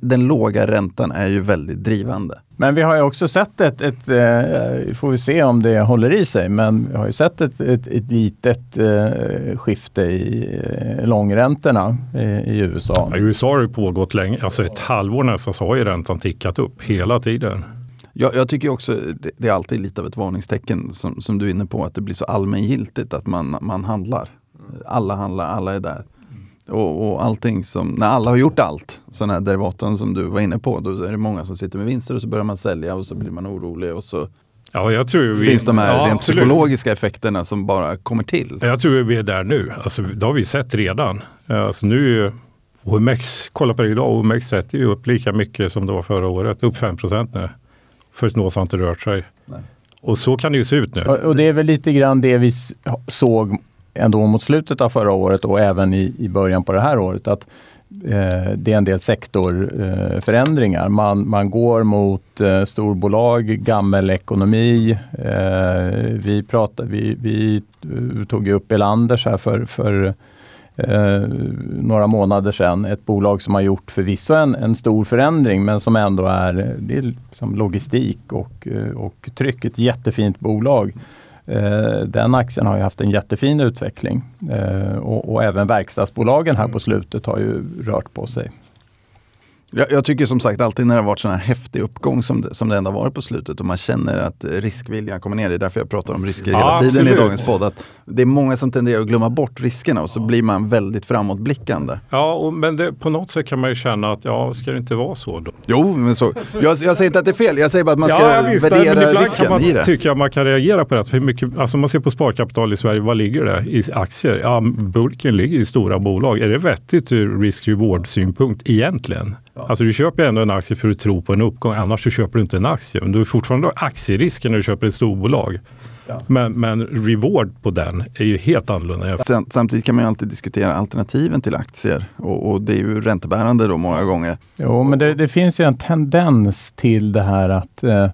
Den låga räntan är ju väldigt drivande. Men vi har ju också sett ett, ett eh, får vi se om det håller i sig, men vi har ju sett ett, ett, ett litet eh, skifte i eh, långräntorna i, i USA. Ja, I USA har det pågått länge, alltså ett halvår nästan så har ju räntan tickat upp hela tiden. Jag, jag tycker också det, det är alltid lite av ett varningstecken som, som du är inne på, att det blir så allmängiltigt att man, man handlar. Alla handlar, alla är där. Och, och allting som, när alla har gjort allt, sådana här derivaten som du var inne på, då är det många som sitter med vinster och så börjar man sälja och så blir man orolig och så Ja, jag tror vi, finns de här ja, rent psykologiska effekterna som bara kommer till. Jag tror vi är där nu. Alltså, det har vi sett redan. Alltså, nu är OMX, kolla på det idag, OMX30 är upp lika mycket som det var förra året, upp 5% nu. First North har inte rört sig. Nej. Och så kan det ju se ut nu. Och det är väl lite grann det vi såg ändå mot slutet av förra året och även i, i början på det här året att eh, det är en del sektorförändringar. Eh, man, man går mot eh, storbolag, gammelekonomi. Eh, vi, pratade, vi, vi eh, tog upp Elanders här för, för eh, några månader sedan. Ett bolag som har gjort förvisso en, en stor förändring men som ändå är, det är liksom logistik och, eh, och tryck. Ett jättefint bolag. Eh, den aktien har ju haft en jättefin utveckling eh, och, och även verkstadsbolagen här på slutet har ju rört på sig. Jag, jag, tycker som sagt alltid när det har varit sån här häftig uppgång som det, som det ändå varit på slutet och man känner att riskviljan kommer ner. Det är därför jag pratar om risker ja, hela tiden absolut. i dagens podd. Att det är många som tenderar att glömma bort riskerna och så blir man väldigt framåtblickande. Ja, och, men det, på något sätt kan man ju känna att ja, ska det inte vara så då? Jo, men så. Jag, jag säger inte att det är fel. Jag säger bara att man ska ja, visst, värdera men ibland risken kan man i det. tycka att man kan reagera på det. För mycket, alltså man ser på sparkapital i Sverige, vad ligger det i aktier? Ja, burken ligger i stora bolag. Är det vettigt ur risk-reward synpunkt egentligen? Ja. Alltså du köper ändå en aktie för att tro på en uppgång, annars så köper du inte en aktie. Men du är fortfarande aktierisken när du köper ett storbolag. Ja. Men, men reward på den är ju helt annorlunda. Samtidigt kan man ju alltid diskutera alternativen till aktier och, och det är ju räntebärande då många gånger. Jo, men det, det, finns ju en tendens till det här att eh,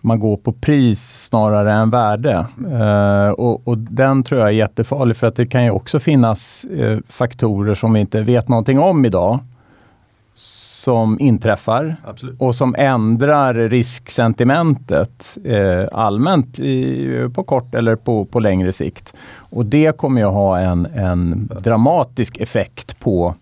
man går på pris snarare än värde. Eh, och, och, den tror jag är jättefarlig för att det kan ju också finnas eh, faktorer som vi inte vet någonting om idag som inträffar Absolut. och som ändrar risksentimentet eh, allmänt i, på kort eller på, på längre sikt. Och det kommer ju ha en, en dramatisk effekt på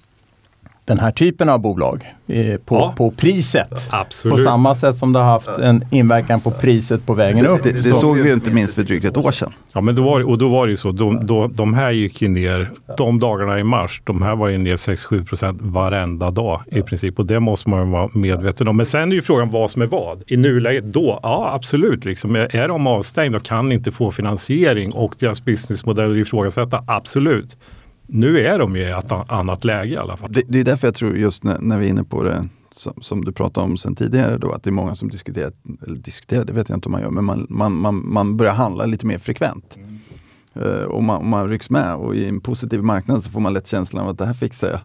den här typen av bolag eh, på, ja. på priset. Absolut. På samma sätt som det har haft en inverkan på priset på vägen upp. Det, det, det såg vi ju inte minst för drygt ett år sedan. Ja, men då var, och då var det ju så. De, då, de här gick ju ner, de dagarna i mars, de här var ju ner 6-7 procent varenda dag i princip. Och det måste man vara medveten om. Men sen är ju frågan vad som är vad. I nuläget då, ja absolut. Liksom, är de avstängda och kan inte få finansiering och deras businessmodeller ifrågasätta, absolut nu är de i ett annat läge i alla fall. Det, det är därför jag tror just när, när vi är inne på det som, som, du pratade om sen tidigare då, att det är många som diskuterar, eller diskuterar, det vet jag inte om man gör, men man, man, man, man börjar handla lite mer frekvent. Mm. Uh, och man, man rycks med och i en positiv marknad så får man lätt känslan av att det här fixar jag.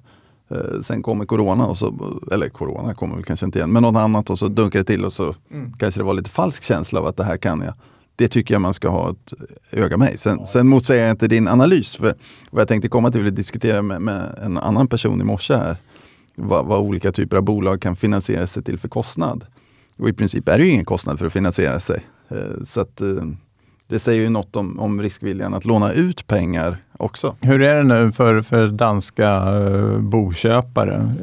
Uh, sen kommer corona, och så, eller corona kommer väl kanske inte igen, men något annat och så dunkar det till och så mm. kanske det var lite falsk känsla av att det här kan jag det tycker jag man ska ha ett öga med. Sen, sen motsäger jag inte din analys. För vad jag tänkte komma till att diskutera med, med, en annan person i morse här. Vad, vad, olika typer av bolag kan finansiera sig till för kostnad. Och i princip är det ju ingen kostnad för att finansiera sig. Eh, så att, eh, det säger ju något om, om riskviljan att låna ut pengar också. Hur är det nu för, för danska uh, boköpare?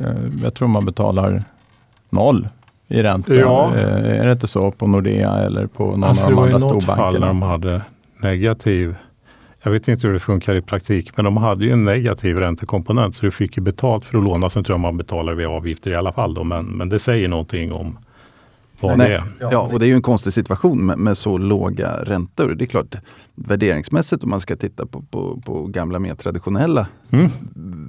jag tror man betalar noll i ränta. Ja. Eh, är det inte så på Nordea eller på någon alltså, av de andra storbankerna? Det var i något fall när de hade negativ jag vet inte hur det funkar i praktik, men de hade ju en negativ räntekomponent så du fick ju betalt för att låna. Sen tror jag man betalar via avgifter i alla fall. Då, men, men det säger någonting om vad Nej, det är. Ja, och det är ju en konstig situation med, med, så låga räntor. Det är klart, värderingsmässigt om man ska titta på, på, på gamla mer traditionella mm.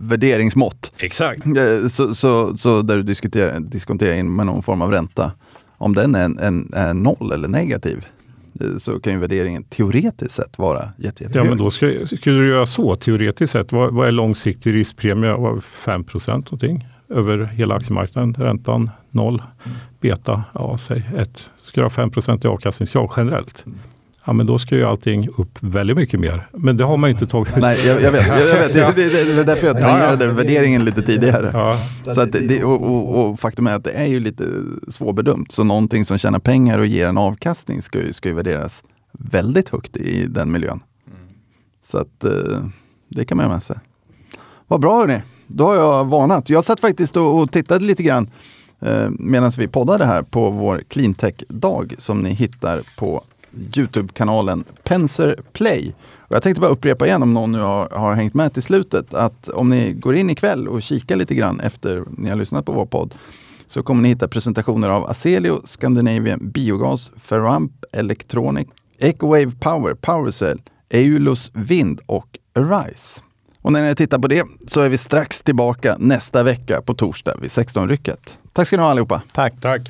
värderingsmått. Exakt. Eh, så, så, så där du diskuterar, diskonterar in med någon form av ränta. Om den är, en, är noll eller negativ eh, så kan ju värderingen teoretiskt sett vara jätte, Ja, men då ska, skulle du göra så teoretiskt sett. Vad, vad är långsiktig riskpremie? 5 någonting? Över hela aktiemarknaden. Räntan noll, mm. beta, ja säg 1. Ska du ha 5 i avkastningskrav generellt. Mm. Ja men då ska ju allting upp väldigt mycket mer. Men det har man ju inte tagit. Nej, jag, jag vet. Jag, jag vet. Det, det, det, det var därför jag tangerade ja, ja. värderingen lite tidigare. Ja. Så att det, och, och, och, faktum är att det är ju lite svårbedömt. Så någonting som tjänar pengar och ger en avkastning ska ju, ska ju värderas väldigt högt i den miljön. Mm. Så att eh, det kan man ha med sig. Vad bra hörni då har jag varnat. Jag satt faktiskt och, tittade lite grann eh, medan vi poddade här på vår cleantech-dag som ni hittar på Youtube-kanalen Penser Play. Och jag tänkte bara upprepa igen om någon nu har, har hängt med till slutet att om ni går in ikväll och kikar lite grann efter ni har lyssnat på vår podd så kommer ni hitta presentationer av Aselio, Scandinavian Biogas, Ferramp, Electronic, Ecowave Power, Powercell, Eulus Vind och Arise. Och när ni tittar på det så är vi strax tillbaka nästa vecka på torsdag vid 16-rycket. Tack ska ni ha allihopa. Tack. Tack.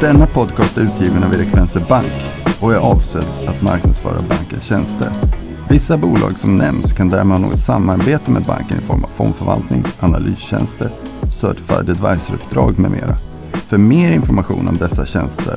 Denna podcast är utgiven av Erik Penser Bank och är avsedd att marknadsföra bankens tjänster. Vissa bolag som nämns kan därmed ha något samarbete med banken i form av fondförvaltning, analystjänster, certified advisor-uppdrag med mera. För mer information om dessa tjänster